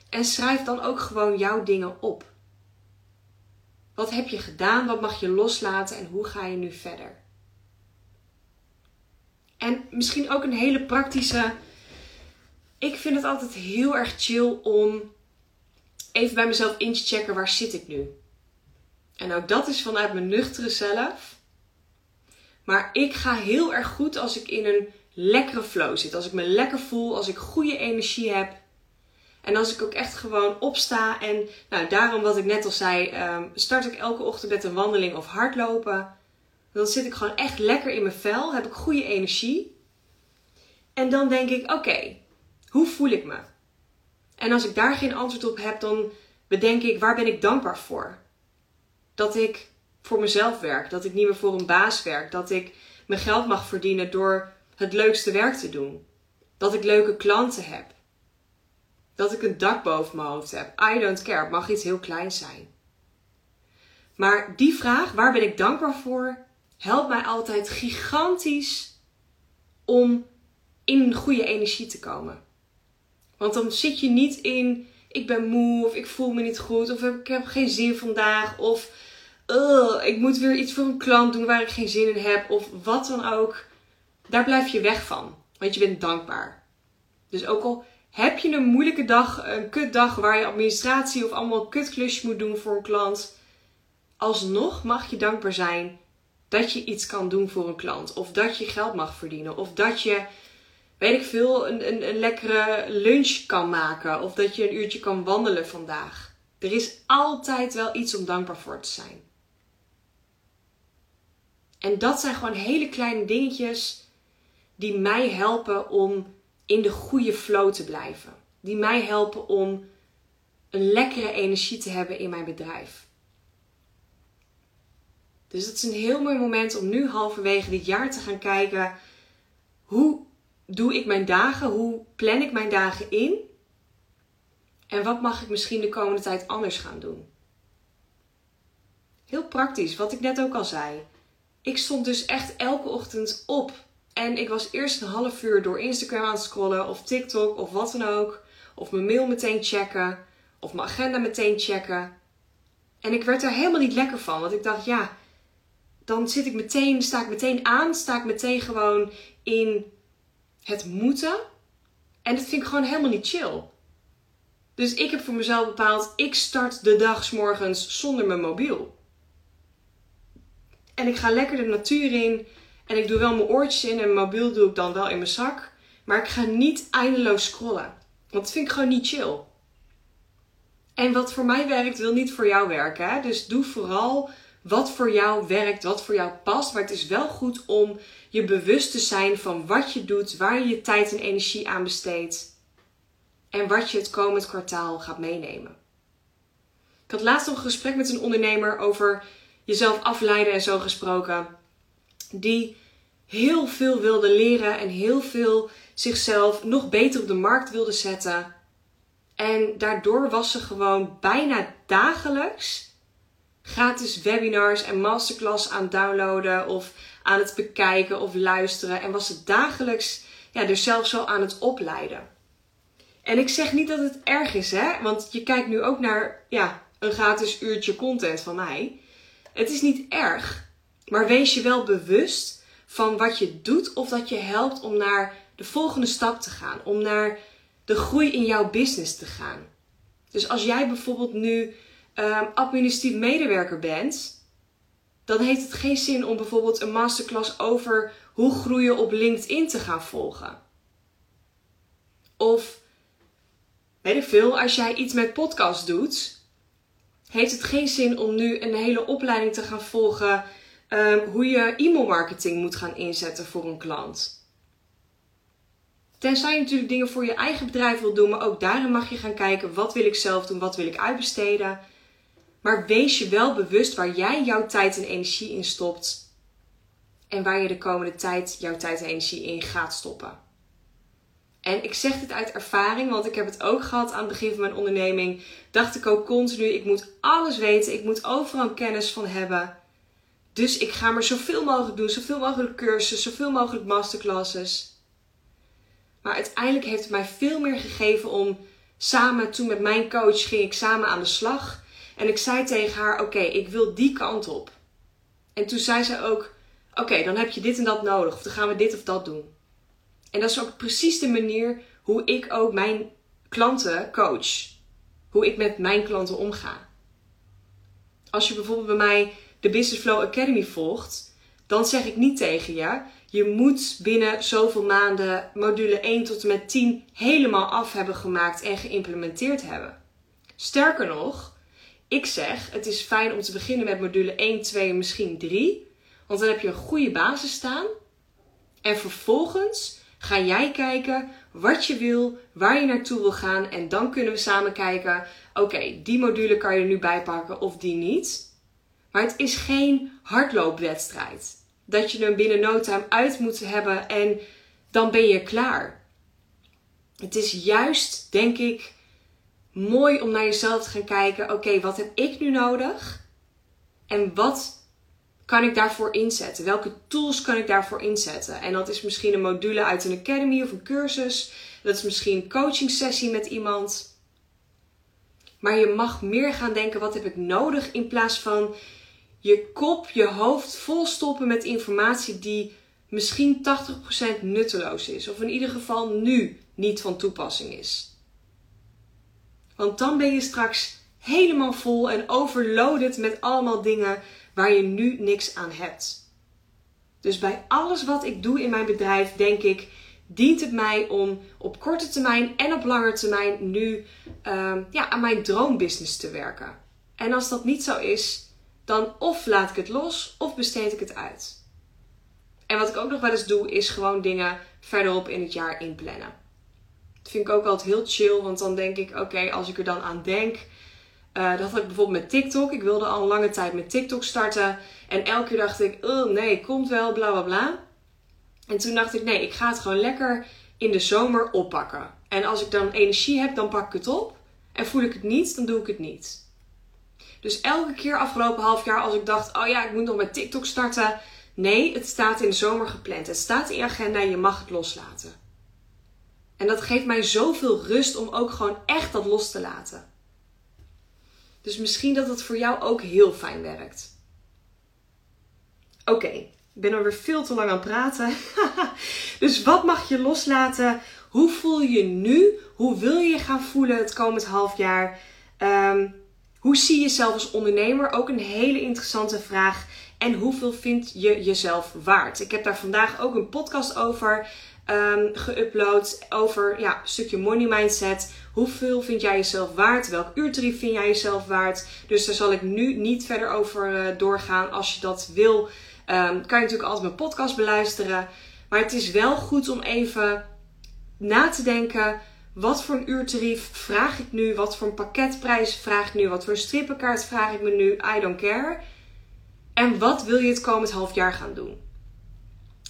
A: En schrijf dan ook gewoon jouw dingen op. Wat heb je gedaan? Wat mag je loslaten? En hoe ga je nu verder? En misschien ook een hele praktische. Ik vind het altijd heel erg chill om even bij mezelf in te checken waar zit ik nu. En ook dat is vanuit mijn nuchtere zelf. Maar ik ga heel erg goed als ik in een lekkere flow zit. Als ik me lekker voel, als ik goede energie heb. En als ik ook echt gewoon opsta en nou, daarom wat ik net al zei, ehm, start ik elke ochtend met een wandeling of hardlopen. Dan zit ik gewoon echt lekker in mijn vel, heb ik goede energie. En dan denk ik, oké, hoe voel ik me? En als ik daar geen antwoord op heb, dan bedenk ik, waar ben ik dankbaar voor? Dat ik voor mezelf werk, dat ik niet meer voor een baas werk, dat ik mijn geld mag verdienen door het leukste werk te doen. Dat ik leuke klanten heb. Dat ik een dak boven mijn hoofd heb. I don't care. Het mag iets heel kleins zijn. Maar die vraag, waar ben ik dankbaar voor, helpt mij altijd gigantisch om in een goede energie te komen. Want dan zit je niet in, ik ben moe of ik voel me niet goed of ik heb geen zin vandaag of ik moet weer iets voor een klant doen waar ik geen zin in heb of wat dan ook. Daar blijf je weg van, want je bent dankbaar. Dus ook al heb je een moeilijke dag, een kutdag waar je administratie of allemaal kutklusjes moet doen voor een klant, alsnog mag je dankbaar zijn dat je iets kan doen voor een klant. Of dat je geld mag verdienen. Of dat je, weet ik veel, een, een, een lekkere lunch kan maken. Of dat je een uurtje kan wandelen vandaag. Er is altijd wel iets om dankbaar voor te zijn. En dat zijn gewoon hele kleine dingetjes die mij helpen om in de goede flow te blijven. Die mij helpen om een lekkere energie te hebben in mijn bedrijf. Dus het is een heel mooi moment om nu halverwege dit jaar te gaan kijken. Hoe doe ik mijn dagen? Hoe plan ik mijn dagen in? En wat mag ik misschien de komende tijd anders gaan doen? Heel praktisch, wat ik net ook al zei. Ik stond dus echt elke ochtend op en ik was eerst een half uur door Instagram aan het scrollen of TikTok of wat dan ook. Of mijn mail meteen checken. Of mijn agenda meteen checken. En ik werd er helemaal niet lekker van. Want ik dacht, ja, dan zit ik meteen, sta ik meteen aan. Sta ik meteen gewoon in het moeten. En dat vind ik gewoon helemaal niet chill. Dus ik heb voor mezelf bepaald, ik start de dag s morgens zonder mijn mobiel. En ik ga lekker de natuur in. En ik doe wel mijn oortjes in en mijn mobiel doe ik dan wel in mijn zak. Maar ik ga niet eindeloos scrollen. Want dat vind ik gewoon niet chill. En wat voor mij werkt, wil niet voor jou werken. Hè? Dus doe vooral wat voor jou werkt, wat voor jou past. Maar het is wel goed om je bewust te zijn van wat je doet, waar je je tijd en energie aan besteedt. En wat je het komend kwartaal gaat meenemen. Ik had laatst nog een gesprek met een ondernemer over jezelf afleiden en zo gesproken die heel veel wilde leren en heel veel zichzelf nog beter op de markt wilde zetten. En daardoor was ze gewoon bijna dagelijks gratis webinars en masterclass aan downloaden of aan het bekijken of luisteren. En was ze dagelijks ja, dus zelf zo aan het opleiden. En ik zeg niet dat het erg is, hè? Want je kijkt nu ook naar ja, een gratis uurtje content van mij. Het is niet erg. Maar wees je wel bewust van wat je doet of dat je helpt om naar de volgende stap te gaan, om naar de groei in jouw business te gaan. Dus als jij bijvoorbeeld nu um, administratief medewerker bent, dan heeft het geen zin om bijvoorbeeld een masterclass over hoe groeien op LinkedIn te gaan volgen. Of weet ik veel, als jij iets met podcast doet, heeft het geen zin om nu een hele opleiding te gaan volgen um, hoe je e-mailmarketing moet gaan inzetten voor een klant. Tenzij je natuurlijk dingen voor je eigen bedrijf wil doen, maar ook daarin mag je gaan kijken: wat wil ik zelf doen, wat wil ik uitbesteden. Maar wees je wel bewust waar jij jouw tijd en energie in stopt. En waar je de komende tijd jouw tijd en energie in gaat stoppen. En ik zeg dit uit ervaring, want ik heb het ook gehad aan het begin van mijn onderneming. Dacht ik ook continu: ik moet alles weten, ik moet overal kennis van hebben. Dus ik ga maar zoveel mogelijk doen, zoveel mogelijk cursussen, zoveel mogelijk masterclasses. Maar uiteindelijk heeft het mij veel meer gegeven om samen, toen met mijn coach ging ik samen aan de slag. En ik zei tegen haar: Oké, ik wil die kant op. En toen zei zij ook: Oké, dan heb je dit en dat nodig. Of dan gaan we dit of dat doen. En dat is ook precies de manier hoe ik ook mijn klanten coach. Hoe ik met mijn klanten omga. Als je bijvoorbeeld bij mij de Business Flow Academy volgt, dan zeg ik niet tegen je: je moet binnen zoveel maanden module 1 tot en met 10 helemaal af hebben gemaakt en geïmplementeerd hebben. Sterker nog, ik zeg: het is fijn om te beginnen met module 1, 2 en misschien 3, want dan heb je een goede basis staan. En vervolgens ga jij kijken wat je wil, waar je naartoe wil gaan en dan kunnen we samen kijken: oké, die module kan je er nu bij pakken of die niet. Maar het is geen hardloopwedstrijd. Dat je hem binnen no time uit moet hebben en dan ben je klaar. Het is juist, denk ik, mooi om naar jezelf te gaan kijken. Oké, wat heb ik nu nodig? En wat kan ik daarvoor inzetten? Welke tools kan ik daarvoor inzetten? En dat is misschien een module uit een academy of een cursus. Dat is misschien een coaching sessie met iemand. Maar je mag meer gaan denken: wat heb ik nodig? In plaats van je kop, je hoofd volstoppen met informatie die misschien 80% nutteloos is. Of in ieder geval nu niet van toepassing is. Want dan ben je straks helemaal vol en overloaded met allemaal dingen waar je nu niks aan hebt. Dus bij alles wat ik doe in mijn bedrijf, denk ik, dient het mij om op korte termijn en op lange termijn nu uh, ja, aan mijn droombusiness te werken. En als dat niet zo is, dan of laat ik het los of besteed ik het uit. En wat ik ook nog wel eens doe, is gewoon dingen verderop in het jaar inplannen. Dat vind ik ook altijd heel chill, want dan denk ik, oké, als ik er dan aan denk. Uh, dat had ik bijvoorbeeld met TikTok. Ik wilde al een lange tijd met TikTok starten. En elke keer dacht ik, oh nee, komt wel, bla bla bla. En toen dacht ik, nee, ik ga het gewoon lekker in de zomer oppakken. En als ik dan energie heb, dan pak ik het op. En voel ik het niet, dan doe ik het niet. Dus elke keer afgelopen half jaar als ik dacht, oh ja, ik moet nog met TikTok starten. Nee, het staat in de zomer gepland. Het staat in je agenda, je mag het loslaten. En dat geeft mij zoveel rust om ook gewoon echt dat los te laten. Dus misschien dat het voor jou ook heel fijn werkt. Oké, ik ben alweer veel te lang aan het praten. *laughs* dus wat mag je loslaten? Hoe voel je nu? Hoe wil je je gaan voelen het komend half jaar? Um, hoe zie je jezelf als ondernemer? Ook een hele interessante vraag. En hoeveel vind je jezelf waard? Ik heb daar vandaag ook een podcast over um, geüpload. Over ja, een stukje money mindset. Hoeveel vind jij jezelf waard? Welk uurtarief vind jij jezelf waard? Dus daar zal ik nu niet verder over uh, doorgaan. Als je dat wil, um, kan je natuurlijk altijd mijn podcast beluisteren. Maar het is wel goed om even na te denken wat voor een uurtarief vraag ik nu? Wat voor een pakketprijs vraag ik nu? Wat voor een strippenkaart vraag ik me nu? I don't care. En wat wil je het komend half jaar gaan doen?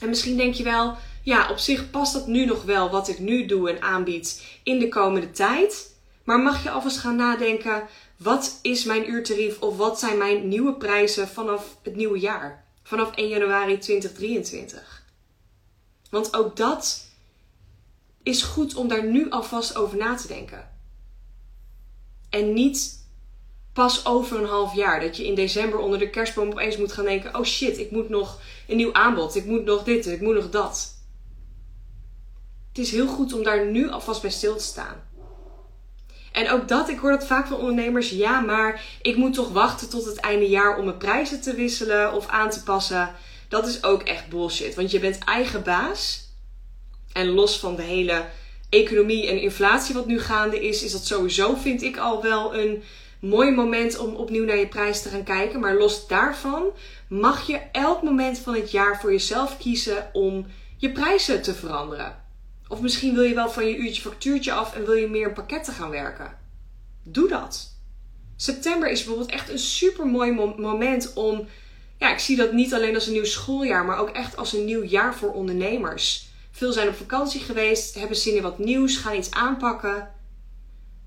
A: En misschien denk je wel, ja, op zich past dat nu nog wel wat ik nu doe en aanbied in de komende tijd. Maar mag je alvast gaan nadenken, wat is mijn uurtarief of wat zijn mijn nieuwe prijzen vanaf het nieuwe jaar? Vanaf 1 januari 2023. Want ook dat is goed om daar nu alvast over na te denken. En niet pas over een half jaar. Dat je in december onder de kerstboom opeens moet gaan denken: oh shit, ik moet nog een nieuw aanbod. Ik moet nog dit, ik moet nog dat. Het is heel goed om daar nu alvast bij stil te staan. En ook dat, ik hoor dat vaak van ondernemers. Ja, maar ik moet toch wachten tot het einde jaar om mijn prijzen te wisselen of aan te passen. Dat is ook echt bullshit. Want je bent eigen baas. En los van de hele economie en inflatie wat nu gaande is, is dat sowieso, vind ik, al wel een mooi moment om opnieuw naar je prijs te gaan kijken. Maar los daarvan mag je elk moment van het jaar voor jezelf kiezen om je prijzen te veranderen. Of misschien wil je wel van je uurtje factuurtje af en wil je meer pakketten gaan werken. Doe dat. September is bijvoorbeeld echt een super mooi moment om. Ja, ik zie dat niet alleen als een nieuw schooljaar, maar ook echt als een nieuw jaar voor ondernemers. Veel zijn op vakantie geweest, hebben zin in wat nieuws, gaan iets aanpakken.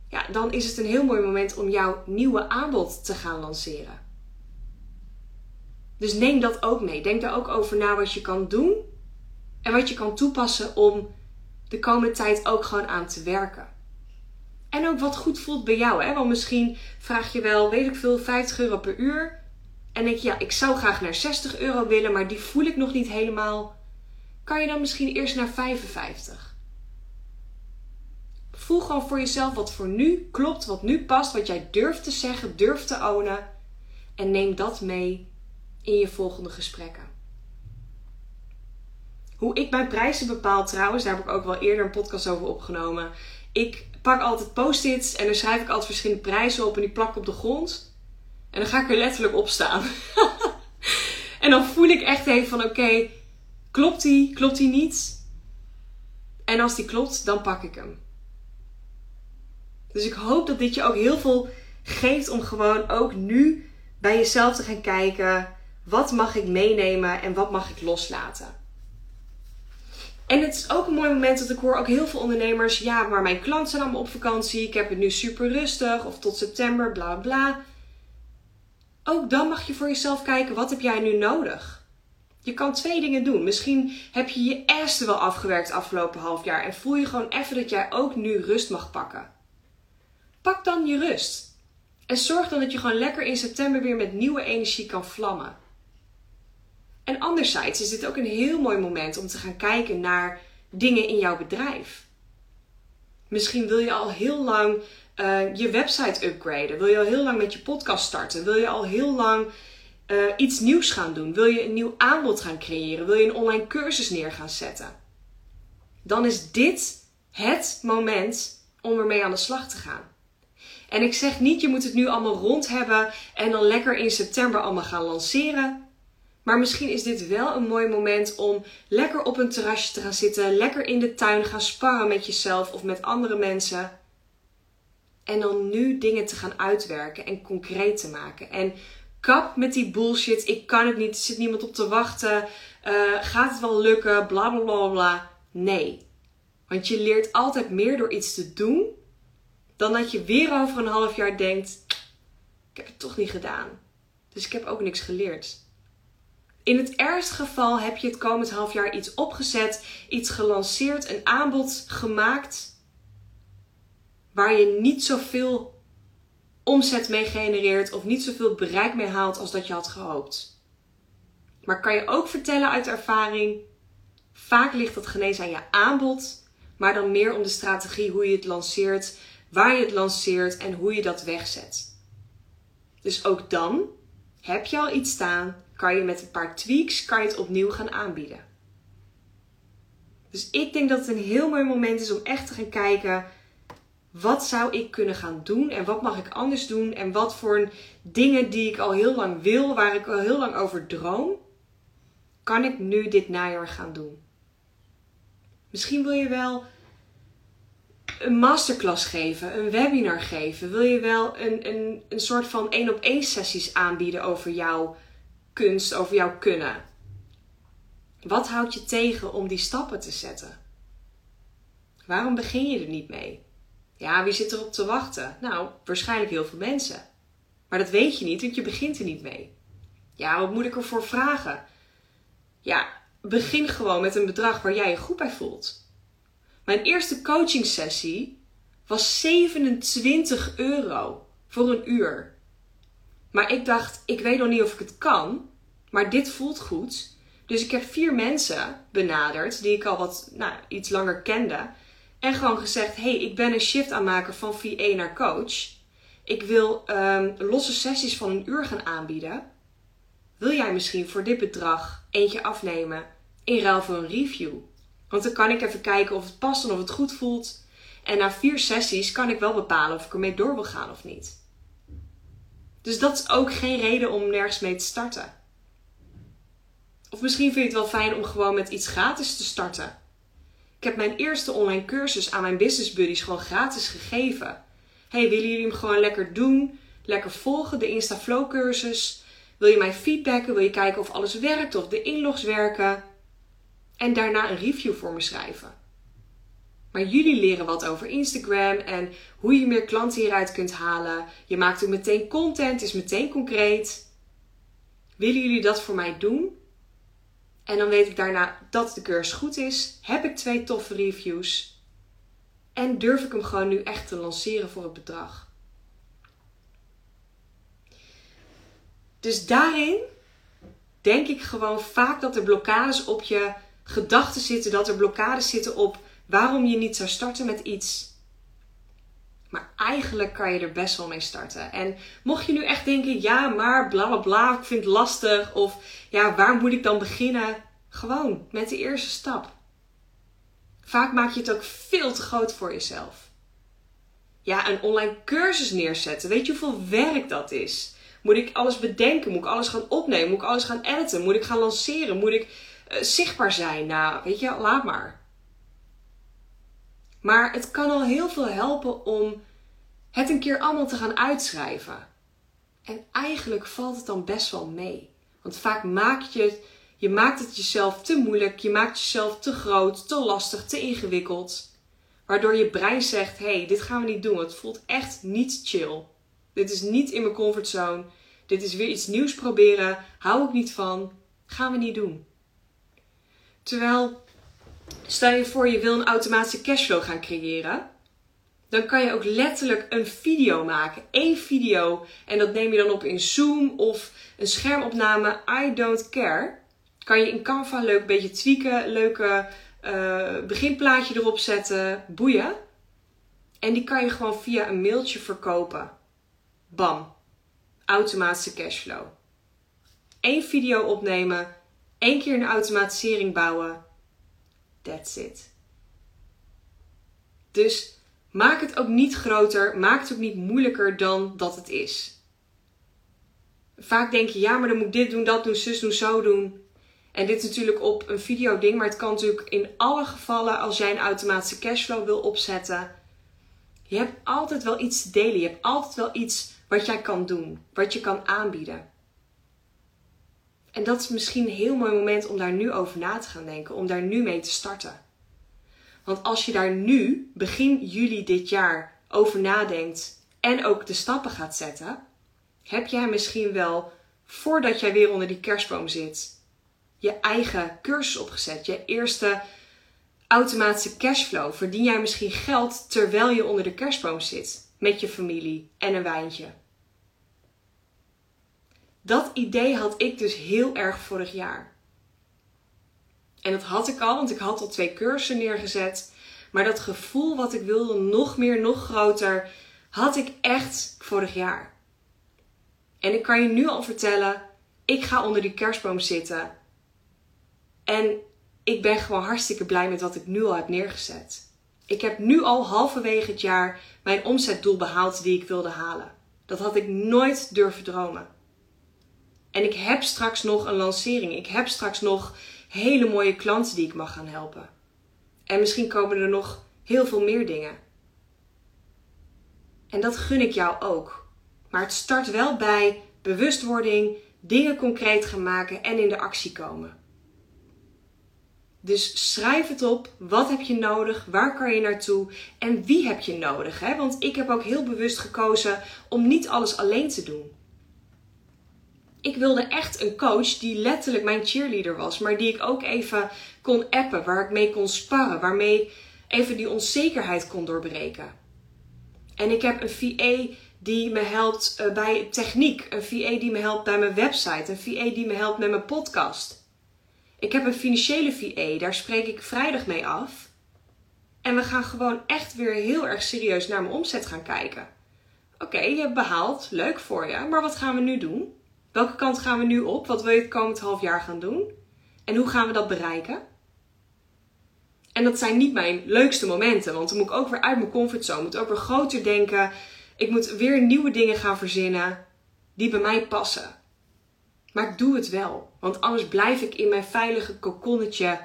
A: Ja, dan is het een heel mooi moment om jouw nieuwe aanbod te gaan lanceren. Dus neem dat ook mee. Denk daar ook over na wat je kan doen en wat je kan toepassen om de komende tijd ook gewoon aan te werken. En ook wat goed voelt bij jou. Hè? Want misschien vraag je wel, weet ik veel, 50 euro per uur. En denk je, ja, ik zou graag naar 60 euro willen, maar die voel ik nog niet helemaal. Kan je dan misschien eerst naar 55? Voel gewoon voor jezelf wat voor nu klopt, wat nu past, wat jij durft te zeggen, durft te ownen. En neem dat mee in je volgende gesprekken. Hoe ik mijn prijzen bepaal trouwens, daar heb ik ook wel eerder een podcast over opgenomen. Ik pak altijd post-its en dan schrijf ik altijd verschillende prijzen op en die plak ik op de grond. En dan ga ik er letterlijk op staan. *laughs* en dan voel ik echt even van oké, klopt die, klopt die niet? En als die klopt, dan pak ik hem. Dus ik hoop dat dit je ook heel veel geeft om gewoon ook nu bij jezelf te gaan kijken. Wat mag ik meenemen en wat mag ik loslaten? En het is ook een mooi moment dat ik hoor ook heel veel ondernemers. Ja, maar mijn klanten zijn allemaal op vakantie. Ik heb het nu super rustig. Of tot september, bla bla. Ook dan mag je voor jezelf kijken. Wat heb jij nu nodig? Je kan twee dingen doen. Misschien heb je je eerste wel afgewerkt afgelopen half jaar. En voel je gewoon even dat jij ook nu rust mag pakken. Pak dan je rust. En zorg dan dat je gewoon lekker in september weer met nieuwe energie kan vlammen. En anderzijds is dit ook een heel mooi moment om te gaan kijken naar dingen in jouw bedrijf. Misschien wil je al heel lang uh, je website upgraden. Wil je al heel lang met je podcast starten. Wil je al heel lang uh, iets nieuws gaan doen. Wil je een nieuw aanbod gaan creëren. Wil je een online cursus neer gaan zetten. Dan is dit het moment om ermee aan de slag te gaan. En ik zeg niet, je moet het nu allemaal rond hebben en dan lekker in september allemaal gaan lanceren. Maar misschien is dit wel een mooi moment om lekker op een terrasje te gaan zitten, lekker in de tuin gaan sparren met jezelf of met andere mensen. En dan nu dingen te gaan uitwerken en concreet te maken. En kap met die bullshit. Ik kan het niet, er zit niemand op te wachten. Uh, gaat het wel lukken? Bla bla bla bla. Nee. Want je leert altijd meer door iets te doen dan dat je weer over een half jaar denkt: ik heb het toch niet gedaan. Dus ik heb ook niks geleerd. In het ergste geval heb je het komend half jaar iets opgezet, iets gelanceerd, een aanbod gemaakt waar je niet zoveel omzet mee genereert of niet zoveel bereik mee haalt als dat je had gehoopt. Maar kan je ook vertellen uit ervaring, vaak ligt dat genees aan je aanbod, maar dan meer om de strategie hoe je het lanceert, waar je het lanceert en hoe je dat wegzet. Dus ook dan heb je al iets staan kan je met een paar tweaks kan je het opnieuw gaan aanbieden. Dus ik denk dat het een heel mooi moment is om echt te gaan kijken. Wat zou ik kunnen gaan doen en wat mag ik anders doen en wat voor dingen die ik al heel lang wil, waar ik al heel lang over droom, kan ik nu dit najaar gaan doen. Misschien wil je wel een masterclass geven, een webinar geven. Wil je wel een, een, een soort van één op één sessies aanbieden over jouw kunst, over jouw kunnen. Wat houdt je tegen om die stappen te zetten? Waarom begin je er niet mee? Ja, wie zit erop te wachten? Nou, waarschijnlijk heel veel mensen. Maar dat weet je niet, want je begint er niet mee. Ja, wat moet ik ervoor vragen? Ja, begin gewoon met een bedrag waar jij je goed bij voelt. Mijn eerste coaching sessie was 27 euro voor een uur. Maar ik dacht, ik weet nog niet of ik het kan. Maar dit voelt goed. Dus ik heb vier mensen benaderd die ik al wat nou, iets langer kende. En gewoon gezegd: hey, ik ben een shift aanmaker van VA naar coach. Ik wil um, losse sessies van een uur gaan aanbieden. Wil jij misschien voor dit bedrag eentje afnemen in ruil voor een review? Want dan kan ik even kijken of het past en of het goed voelt. En na vier sessies kan ik wel bepalen of ik ermee door wil gaan of niet. Dus dat is ook geen reden om nergens mee te starten. Of misschien vind je het wel fijn om gewoon met iets gratis te starten. Ik heb mijn eerste online cursus aan mijn business buddies gewoon gratis gegeven. Hey, willen jullie hem gewoon lekker doen? Lekker volgen, de InstaFlow cursus. Wil je mij feedbacken? Wil je kijken of alles werkt, of de inlogs werken? En daarna een review voor me schrijven. Maar jullie leren wat over Instagram en hoe je meer klanten hieruit kunt halen. Je maakt ook meteen content, is meteen concreet. Willen jullie dat voor mij doen? En dan weet ik daarna dat de cursus goed is. Heb ik twee toffe reviews. En durf ik hem gewoon nu echt te lanceren voor het bedrag. Dus daarin denk ik gewoon vaak dat er blokkades op je gedachten zitten. Dat er blokkades zitten op waarom je niet zou starten met iets. Maar eigenlijk kan je er best wel mee starten. En mocht je nu echt denken, ja, maar bla bla bla, ik vind het lastig. Of ja, waar moet ik dan beginnen? Gewoon met de eerste stap. Vaak maak je het ook veel te groot voor jezelf. Ja, een online cursus neerzetten. Weet je hoeveel werk dat is? Moet ik alles bedenken? Moet ik alles gaan opnemen? Moet ik alles gaan editen? Moet ik gaan lanceren? Moet ik uh, zichtbaar zijn? Nou, weet je, laat maar. Maar het kan al heel veel helpen om het een keer allemaal te gaan uitschrijven. En eigenlijk valt het dan best wel mee. Want vaak maak je, je maakt het jezelf te moeilijk, je maakt jezelf te groot, te lastig, te ingewikkeld. Waardoor je brein zegt: hé, hey, dit gaan we niet doen. Het voelt echt niet chill. Dit is niet in mijn comfortzone. Dit is weer iets nieuws proberen. Hou ik niet van. Gaan we niet doen. Terwijl Stel je voor je wil een automatische cashflow gaan creëren. Dan kan je ook letterlijk een video maken. Eén video. En dat neem je dan op in Zoom of een schermopname. I don't care. Kan je in Canva leuk beetje tweaken. Leuke uh, beginplaatje erop zetten. Boeien. En die kan je gewoon via een mailtje verkopen. Bam. Automatische cashflow. Eén video opnemen. één keer een automatisering bouwen That's it. Dus maak het ook niet groter, maak het ook niet moeilijker dan dat het is. Vaak denk je, ja, maar dan moet ik dit doen, dat doen, zus doen, zo doen. En dit is natuurlijk op een video ding, maar het kan natuurlijk in alle gevallen als jij een automatische cashflow wil opzetten. Je hebt altijd wel iets te delen. Je hebt altijd wel iets wat jij kan doen, wat je kan aanbieden. En dat is misschien een heel mooi moment om daar nu over na te gaan denken, om daar nu mee te starten. Want als je daar nu, begin juli dit jaar, over nadenkt en ook de stappen gaat zetten, heb jij misschien wel, voordat jij weer onder die kerstboom zit, je eigen cursus opgezet, je eerste automatische cashflow. Verdien jij misschien geld terwijl je onder de kerstboom zit met je familie en een wijntje. Dat idee had ik dus heel erg vorig jaar. En dat had ik al, want ik had al twee cursussen neergezet. Maar dat gevoel wat ik wilde, nog meer, nog groter, had ik echt vorig jaar. En ik kan je nu al vertellen, ik ga onder die kerstboom zitten. En ik ben gewoon hartstikke blij met wat ik nu al heb neergezet. Ik heb nu al halverwege het jaar mijn omzetdoel behaald die ik wilde halen. Dat had ik nooit durven dromen. En ik heb straks nog een lancering. Ik heb straks nog hele mooie klanten die ik mag gaan helpen. En misschien komen er nog heel veel meer dingen. En dat gun ik jou ook. Maar het start wel bij bewustwording, dingen concreet gaan maken en in de actie komen. Dus schrijf het op. Wat heb je nodig? Waar kan je naartoe? En wie heb je nodig? Hè? Want ik heb ook heel bewust gekozen om niet alles alleen te doen ik wilde echt een coach die letterlijk mijn cheerleader was, maar die ik ook even kon appen, waar ik mee kon sparren, waarmee even die onzekerheid kon doorbreken. En ik heb een VA die me helpt eh, bij techniek, een VA die me helpt bij mijn website, een VA die me helpt met mijn podcast. Ik heb een financiële VA, daar spreek ik vrijdag mee af. En we gaan gewoon echt weer heel erg serieus naar mijn omzet gaan kijken. Oké, je hebt behaald, leuk voor je, maar wat gaan we nu doen? Welke kant gaan we nu op? Wat wil je het komend half jaar gaan doen? En hoe gaan we dat bereiken? En dat zijn niet mijn leukste momenten, want dan moet ik ook weer uit mijn comfortzone. moet ook weer groter denken. Ik moet weer nieuwe dingen gaan verzinnen die bij mij passen. Maar ik doe het wel, want anders blijf ik in mijn veilige kokonnetje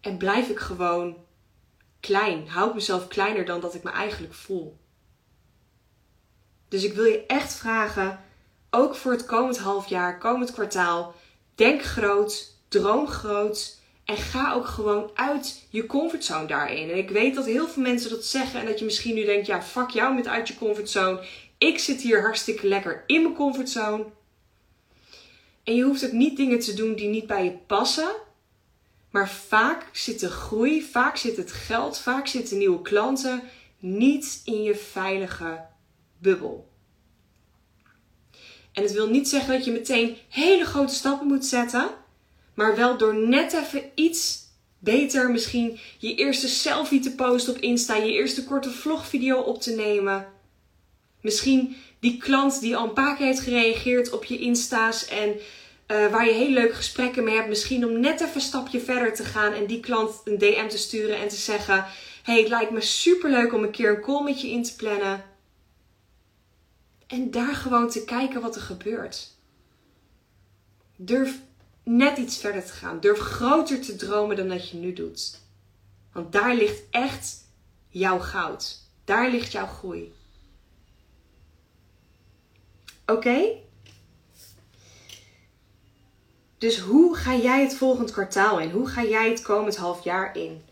A: en blijf ik gewoon klein. Hou mezelf kleiner dan dat ik me eigenlijk voel. Dus ik wil je echt vragen, ook voor het komend half jaar, komend kwartaal, denk groot, droom groot en ga ook gewoon uit je comfortzone daarin. En ik weet dat heel veel mensen dat zeggen en dat je misschien nu denkt, ja, fuck jou met uit je comfortzone. Ik zit hier hartstikke lekker in mijn comfortzone. En je hoeft ook niet dingen te doen die niet bij je passen. Maar vaak zit de groei, vaak zit het geld, vaak zitten nieuwe klanten niet in je veilige bubbel. En het wil niet zeggen dat je meteen hele grote stappen moet zetten, maar wel door net even iets beter misschien je eerste selfie te posten op Insta, je eerste korte vlogvideo op te nemen. Misschien die klant die al een paar keer heeft gereageerd op je Insta's en uh, waar je heel leuke gesprekken mee hebt. Misschien om net even een stapje verder te gaan en die klant een DM te sturen en te zeggen: Hey, het lijkt me super leuk om een keer een call met je in te plannen. En daar gewoon te kijken wat er gebeurt. Durf net iets verder te gaan. Durf groter te dromen dan dat je nu doet. Want daar ligt echt jouw goud. Daar ligt jouw groei. Oké? Dus hoe ga jij het volgend kwartaal in? Hoe ga jij het komend half jaar in?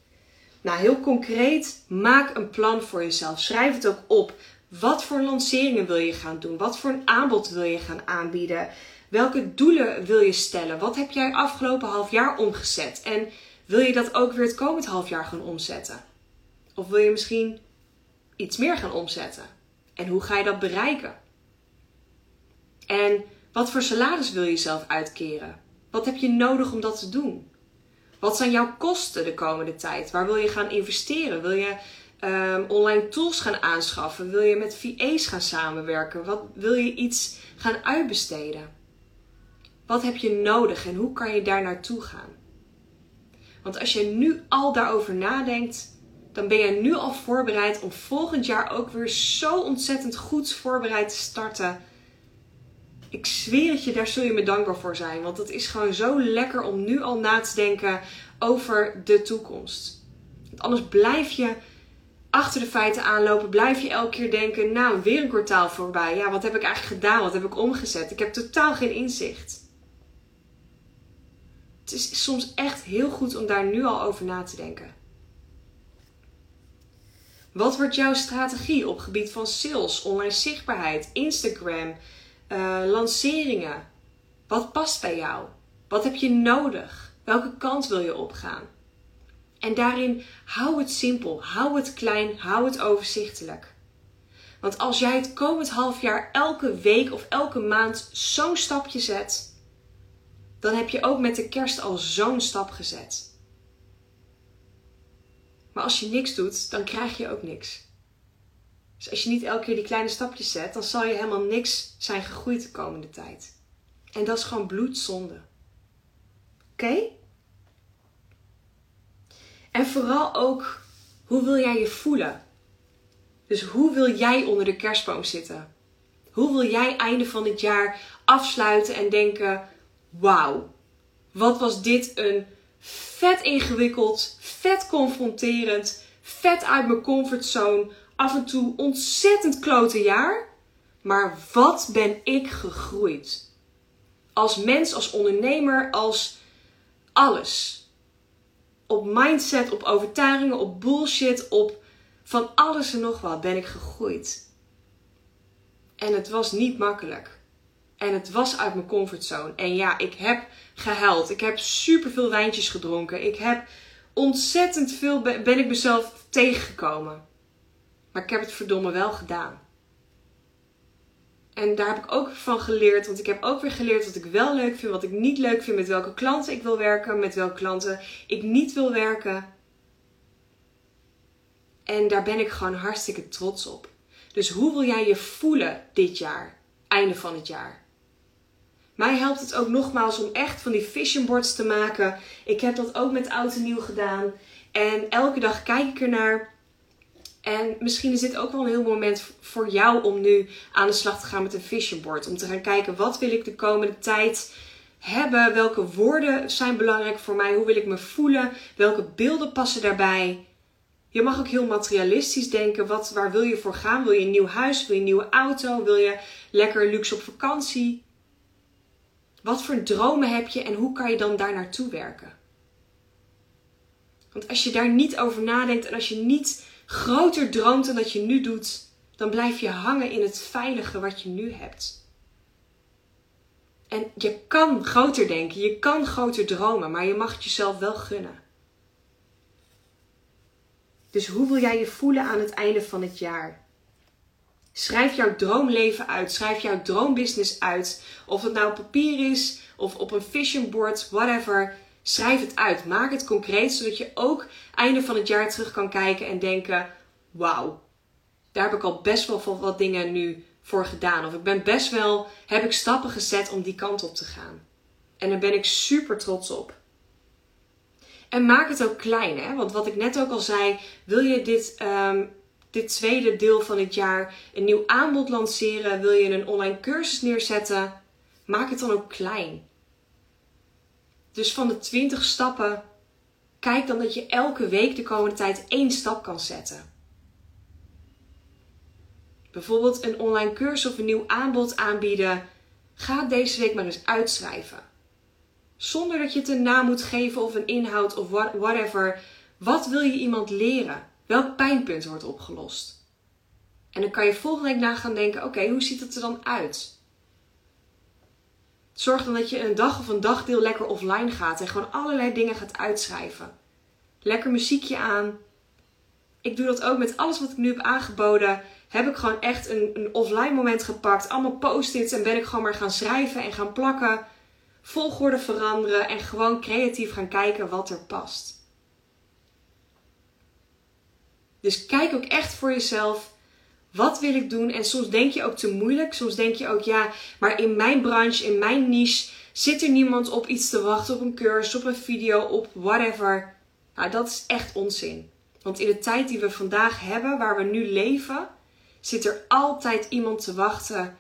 A: Nou, heel concreet, maak een plan voor jezelf. Schrijf het ook op. Wat voor lanceringen wil je gaan doen? Wat voor een aanbod wil je gaan aanbieden? Welke doelen wil je stellen? Wat heb jij afgelopen half jaar omgezet? En wil je dat ook weer het komend half jaar gaan omzetten? Of wil je misschien iets meer gaan omzetten? En hoe ga je dat bereiken? En wat voor salaris wil je zelf uitkeren? Wat heb je nodig om dat te doen? Wat zijn jouw kosten de komende tijd? Waar wil je gaan investeren? Wil je um, online tools gaan aanschaffen? Wil je met VA's gaan samenwerken? Wat, wil je iets gaan uitbesteden? Wat heb je nodig en hoe kan je daar naartoe gaan? Want als je nu al daarover nadenkt, dan ben je nu al voorbereid om volgend jaar ook weer zo ontzettend goed voorbereid te starten ik zweer het je, daar zul je me dankbaar voor zijn. Want het is gewoon zo lekker om nu al na te denken over de toekomst. Want anders blijf je achter de feiten aanlopen. Blijf je elke keer denken, nou, weer een kwartaal voorbij. Ja, wat heb ik eigenlijk gedaan? Wat heb ik omgezet? Ik heb totaal geen inzicht. Het is soms echt heel goed om daar nu al over na te denken. Wat wordt jouw strategie op gebied van sales, online zichtbaarheid, Instagram, uh, lanceringen. Wat past bij jou? Wat heb je nodig? Welke kant wil je opgaan? En daarin hou het simpel, hou het klein, hou het overzichtelijk. Want als jij het komend half jaar elke week of elke maand zo'n stapje zet, dan heb je ook met de kerst al zo'n stap gezet. Maar als je niks doet, dan krijg je ook niks. Dus als je niet elke keer die kleine stapjes zet, dan zal je helemaal niks zijn gegroeid de komende tijd. En dat is gewoon bloedzonde. Oké? En vooral ook, hoe wil jij je voelen? Dus hoe wil jij onder de kerstboom zitten? Hoe wil jij einde van dit jaar afsluiten en denken: wauw, wat was dit een vet ingewikkeld, vet confronterend, vet uit mijn comfortzone, af en toe ontzettend klote jaar. Maar wat ben ik gegroeid? Als mens, als ondernemer, als alles. Op mindset, op overtuigingen, op bullshit, op van alles en nog wat ben ik gegroeid. En het was niet makkelijk. En het was uit mijn comfortzone. En ja, ik heb gehuild. Ik heb superveel wijntjes gedronken. Ik heb ontzettend veel ben ik mezelf tegengekomen. Maar ik heb het verdomme wel gedaan. En daar heb ik ook van geleerd. Want ik heb ook weer geleerd wat ik wel leuk vind, wat ik niet leuk vind, met welke klanten ik wil werken, met welke klanten ik niet wil werken. En daar ben ik gewoon hartstikke trots op. Dus hoe wil jij je voelen dit jaar? Einde van het jaar. Mij helpt het ook nogmaals om echt van die vision boards te maken. Ik heb dat ook met oud en nieuw gedaan. En elke dag kijk ik ernaar. En misschien is dit ook wel een heel moment voor jou om nu aan de slag te gaan met een vision board. Om te gaan kijken wat wil ik de komende tijd hebben? Welke woorden zijn belangrijk voor mij? Hoe wil ik me voelen? Welke beelden passen daarbij? Je mag ook heel materialistisch denken. Wat, waar wil je voor gaan? Wil je een nieuw huis? Wil je een nieuwe auto? Wil je lekker luxe op vakantie? Wat voor dromen heb je en hoe kan je dan daar naartoe werken? Want als je daar niet over nadenkt en als je niet groter droomt dan dat je nu doet, dan blijf je hangen in het veilige wat je nu hebt. En je kan groter denken, je kan groter dromen, maar je mag het jezelf wel gunnen. Dus hoe wil jij je voelen aan het einde van het jaar? Schrijf jouw droomleven uit. Schrijf jouw droombusiness uit. Of het nou op papier is of op een vision board, whatever. Schrijf het uit. Maak het concreet, zodat je ook einde van het jaar terug kan kijken en denken: wauw, daar heb ik al best wel wat dingen nu voor gedaan. Of ik ben best wel, heb ik stappen gezet om die kant op te gaan. En daar ben ik super trots op. En maak het ook klein, hè? Want wat ik net ook al zei, wil je dit, um, dit tweede deel van het jaar een nieuw aanbod lanceren? Wil je een online cursus neerzetten? Maak het dan ook klein. Dus van de 20 stappen, kijk dan dat je elke week de komende tijd één stap kan zetten. Bijvoorbeeld een online cursus of een nieuw aanbod aanbieden. Ga deze week maar eens uitschrijven. Zonder dat je het een naam moet geven of een inhoud of whatever. Wat wil je iemand leren? Welk pijnpunt wordt opgelost? En dan kan je volgende week na gaan denken: oké, hoe ziet het er dan uit? Zorg dan dat je een dag of een dagdeel lekker offline gaat en gewoon allerlei dingen gaat uitschrijven. Lekker muziekje aan. Ik doe dat ook met alles wat ik nu heb aangeboden. Heb ik gewoon echt een, een offline moment gepakt. Allemaal post-its en ben ik gewoon maar gaan schrijven en gaan plakken volgorde veranderen en gewoon creatief gaan kijken wat er past. Dus kijk ook echt voor jezelf. Wat wil ik doen? En soms denk je ook te moeilijk. Soms denk je ook, ja, maar in mijn branche, in mijn niche, zit er niemand op iets te wachten, op een cursus, op een video, op whatever. Nou, dat is echt onzin. Want in de tijd die we vandaag hebben, waar we nu leven, zit er altijd iemand te wachten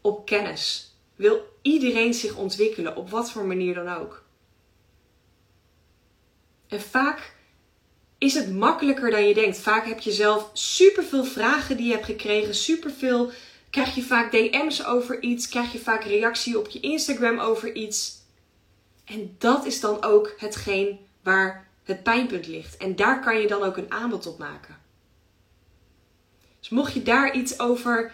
A: op kennis. Wil iedereen zich ontwikkelen, op wat voor manier dan ook. En vaak is het makkelijker dan je denkt. Vaak heb je zelf superveel vragen die je hebt gekregen, superveel. Krijg je vaak DM's over iets, krijg je vaak reactie op je Instagram over iets. En dat is dan ook hetgeen waar het pijnpunt ligt. En daar kan je dan ook een aanbod op maken. Dus mocht je daar iets over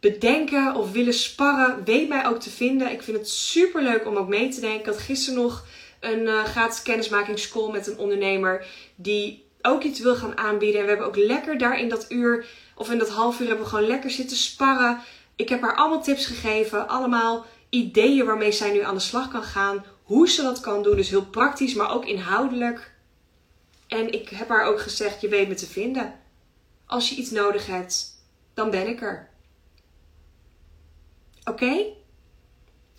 A: bedenken of willen sparren, weet mij ook te vinden. Ik vind het super leuk om ook mee te denken. Ik had gisteren nog een uh, gratis kennismakingscall met een ondernemer die ook iets wil gaan aanbieden. En we hebben ook lekker daar in dat uur of in dat half uur hebben we gewoon lekker zitten sparren. Ik heb haar allemaal tips gegeven, allemaal ideeën waarmee zij nu aan de slag kan gaan. Hoe ze dat kan doen, dus heel praktisch, maar ook inhoudelijk. En ik heb haar ook gezegd: je weet me te vinden. Als je iets nodig hebt, dan ben ik er. Oké?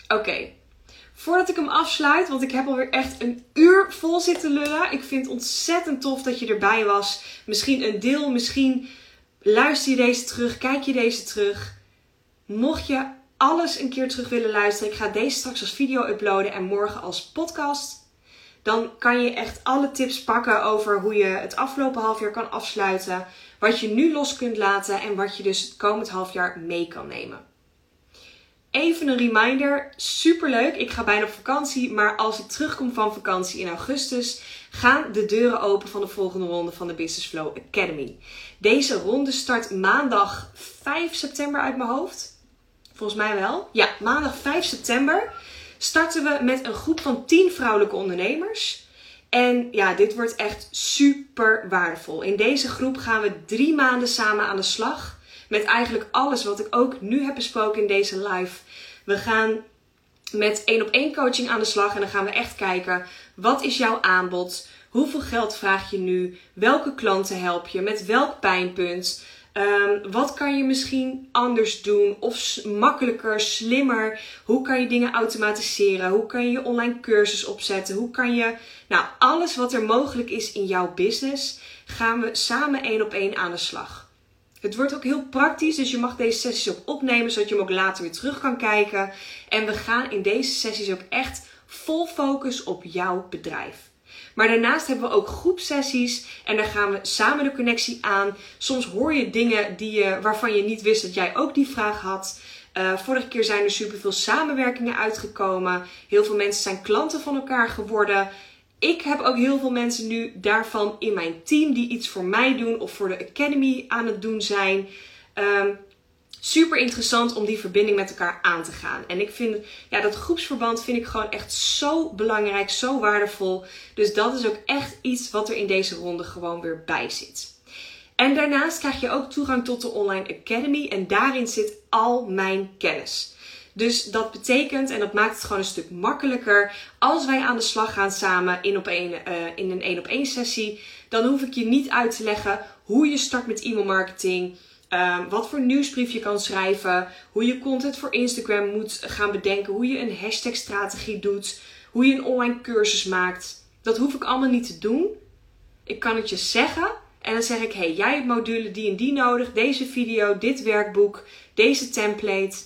A: Oké. Voordat ik hem afsluit, want ik heb alweer echt een uur vol zitten lullen. Ik vind het ontzettend tof dat je erbij was. Misschien een deel, misschien luister je deze terug, kijk je deze terug. Mocht je alles een keer terug willen luisteren, ik ga deze straks als video uploaden en morgen als podcast. Dan kan je echt alle tips pakken over hoe je het afgelopen half jaar kan afsluiten. Wat je nu los kunt laten en wat je dus het komend half jaar mee kan nemen. Even een reminder, superleuk. Ik ga bijna op vakantie, maar als ik terugkom van vakantie in augustus, gaan de deuren open van de volgende ronde van de Business Flow Academy. Deze ronde start maandag 5 september uit mijn hoofd. Volgens mij wel. Ja, maandag 5 september starten we met een groep van 10 vrouwelijke ondernemers. En ja, dit wordt echt super waardevol. In deze groep gaan we drie maanden samen aan de slag met eigenlijk alles wat ik ook nu heb besproken in deze live. We gaan met één op één coaching aan de slag. En dan gaan we echt kijken, wat is jouw aanbod? Hoeveel geld vraag je nu? Welke klanten help je? Met welk pijnpunt? Um, wat kan je misschien anders doen? Of makkelijker, slimmer? Hoe kan je dingen automatiseren? Hoe kan je je online cursus opzetten? Hoe kan je, nou, alles wat er mogelijk is in jouw business, gaan we samen één op één aan de slag. Het wordt ook heel praktisch, dus je mag deze sessies ook opnemen, zodat je hem ook later weer terug kan kijken. En we gaan in deze sessies ook echt vol focus op jouw bedrijf. Maar daarnaast hebben we ook groepsessies en daar gaan we samen de connectie aan. Soms hoor je dingen die je, waarvan je niet wist dat jij ook die vraag had. Uh, vorige keer zijn er superveel samenwerkingen uitgekomen. Heel veel mensen zijn klanten van elkaar geworden. Ik heb ook heel veel mensen nu daarvan in mijn team die iets voor mij doen of voor de Academy aan het doen zijn. Um, super interessant om die verbinding met elkaar aan te gaan. En ik vind ja, dat groepsverband vind ik gewoon echt zo belangrijk, zo waardevol. Dus dat is ook echt iets wat er in deze ronde gewoon weer bij zit. En daarnaast krijg je ook toegang tot de Online Academy en daarin zit al mijn kennis. Dus dat betekent, en dat maakt het gewoon een stuk makkelijker, als wij aan de slag gaan samen in, op een, uh, in een één op één sessie, dan hoef ik je niet uit te leggen hoe je start met e-mail marketing, Um, wat voor nieuwsbrief je kan schrijven. Hoe je content voor Instagram moet gaan bedenken. Hoe je een hashtag strategie doet. Hoe je een online cursus maakt. Dat hoef ik allemaal niet te doen. Ik kan het je zeggen. En dan zeg ik: hey, jij hebt module die en die nodig. Deze video, dit werkboek, deze template.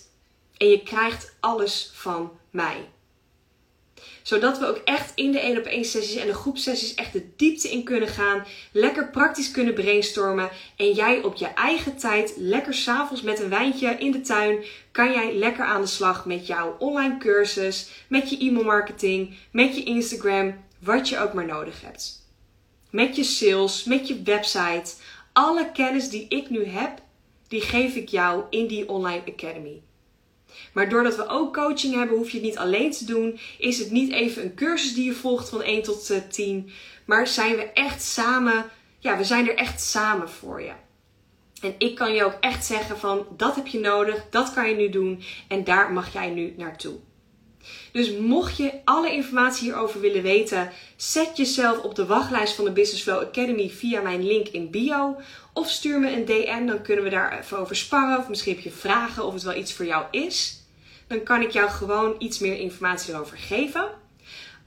A: En je krijgt alles van mij zodat we ook echt in de 1 op 1 sessies en de groepsessies echt de diepte in kunnen gaan. Lekker praktisch kunnen brainstormen. En jij op je eigen tijd, lekker s'avonds met een wijntje in de tuin, kan jij lekker aan de slag met jouw online cursus, met je e-mail marketing, met je Instagram, wat je ook maar nodig hebt. Met je sales, met je website. Alle kennis die ik nu heb, die geef ik jou in die online academy. Maar doordat we ook coaching hebben, hoef je het niet alleen te doen. Is het niet even een cursus die je volgt van 1 tot 10. Eh, maar zijn we echt samen, ja, we zijn er echt samen voor je. En ik kan je ook echt zeggen van dat heb je nodig, dat kan je nu doen en daar mag jij nu naartoe. Dus mocht je alle informatie hierover willen weten, zet jezelf op de wachtlijst van de Business Flow Academy via mijn link in bio. Of stuur me een DM, dan kunnen we daar even over sparren. Of misschien heb je vragen of het wel iets voor jou is. Dan kan ik jou gewoon iets meer informatie erover geven.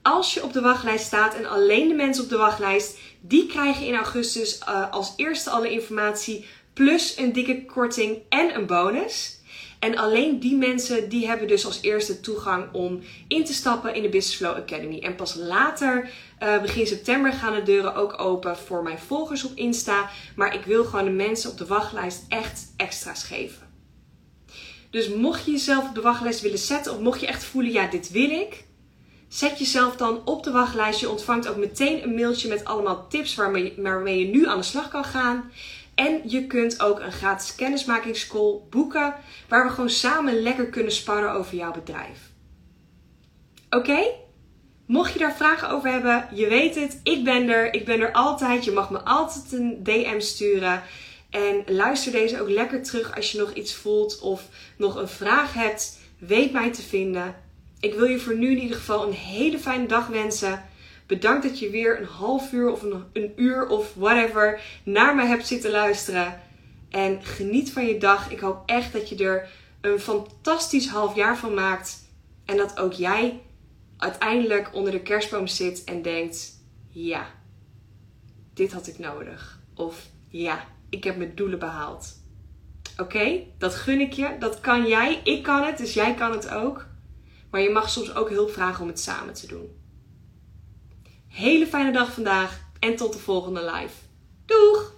A: Als je op de wachtlijst staat en alleen de mensen op de wachtlijst, die krijgen in augustus uh, als eerste alle informatie plus een dikke korting en een bonus. En alleen die mensen die hebben dus als eerste toegang om in te stappen in de Business Flow Academy. En pas later, uh, begin september, gaan de deuren ook open voor mijn volgers op Insta. Maar ik wil gewoon de mensen op de wachtlijst echt extra's geven. Dus mocht je jezelf op de wachtlijst willen zetten, of mocht je echt voelen, ja, dit wil ik. Zet jezelf dan op de wachtlijst. Je ontvangt ook meteen een mailtje met allemaal tips waarmee, je nu aan de slag kan gaan. En je kunt ook een gratis kennismakingscall boeken, waar we gewoon samen lekker kunnen sparren over jouw bedrijf. Oké? Mocht je daar vragen over hebben, je weet het, ik ben er. Ik ben er altijd. Je mag me altijd een DM sturen. En luister deze ook lekker terug als je nog iets voelt of nog een vraag hebt. Weet mij te vinden. Ik wil je voor nu in ieder geval een hele fijne dag wensen. Bedankt dat je weer een half uur of een, uur of whatever naar me hebt zitten luisteren. En geniet van je dag. Ik hoop echt dat je er een fantastisch half jaar van maakt. En dat ook jij uiteindelijk onder de kerstboom zit en denkt: ja, dit had ik nodig. Of ja, ik heb mijn doelen behaald. Oké, dat gun ik je. Dat kan jij. Ik kan het, dus jij kan het ook. Maar je mag soms ook hulp vragen om het samen te doen. Hele fijne dag vandaag en tot de volgende live. Doeg!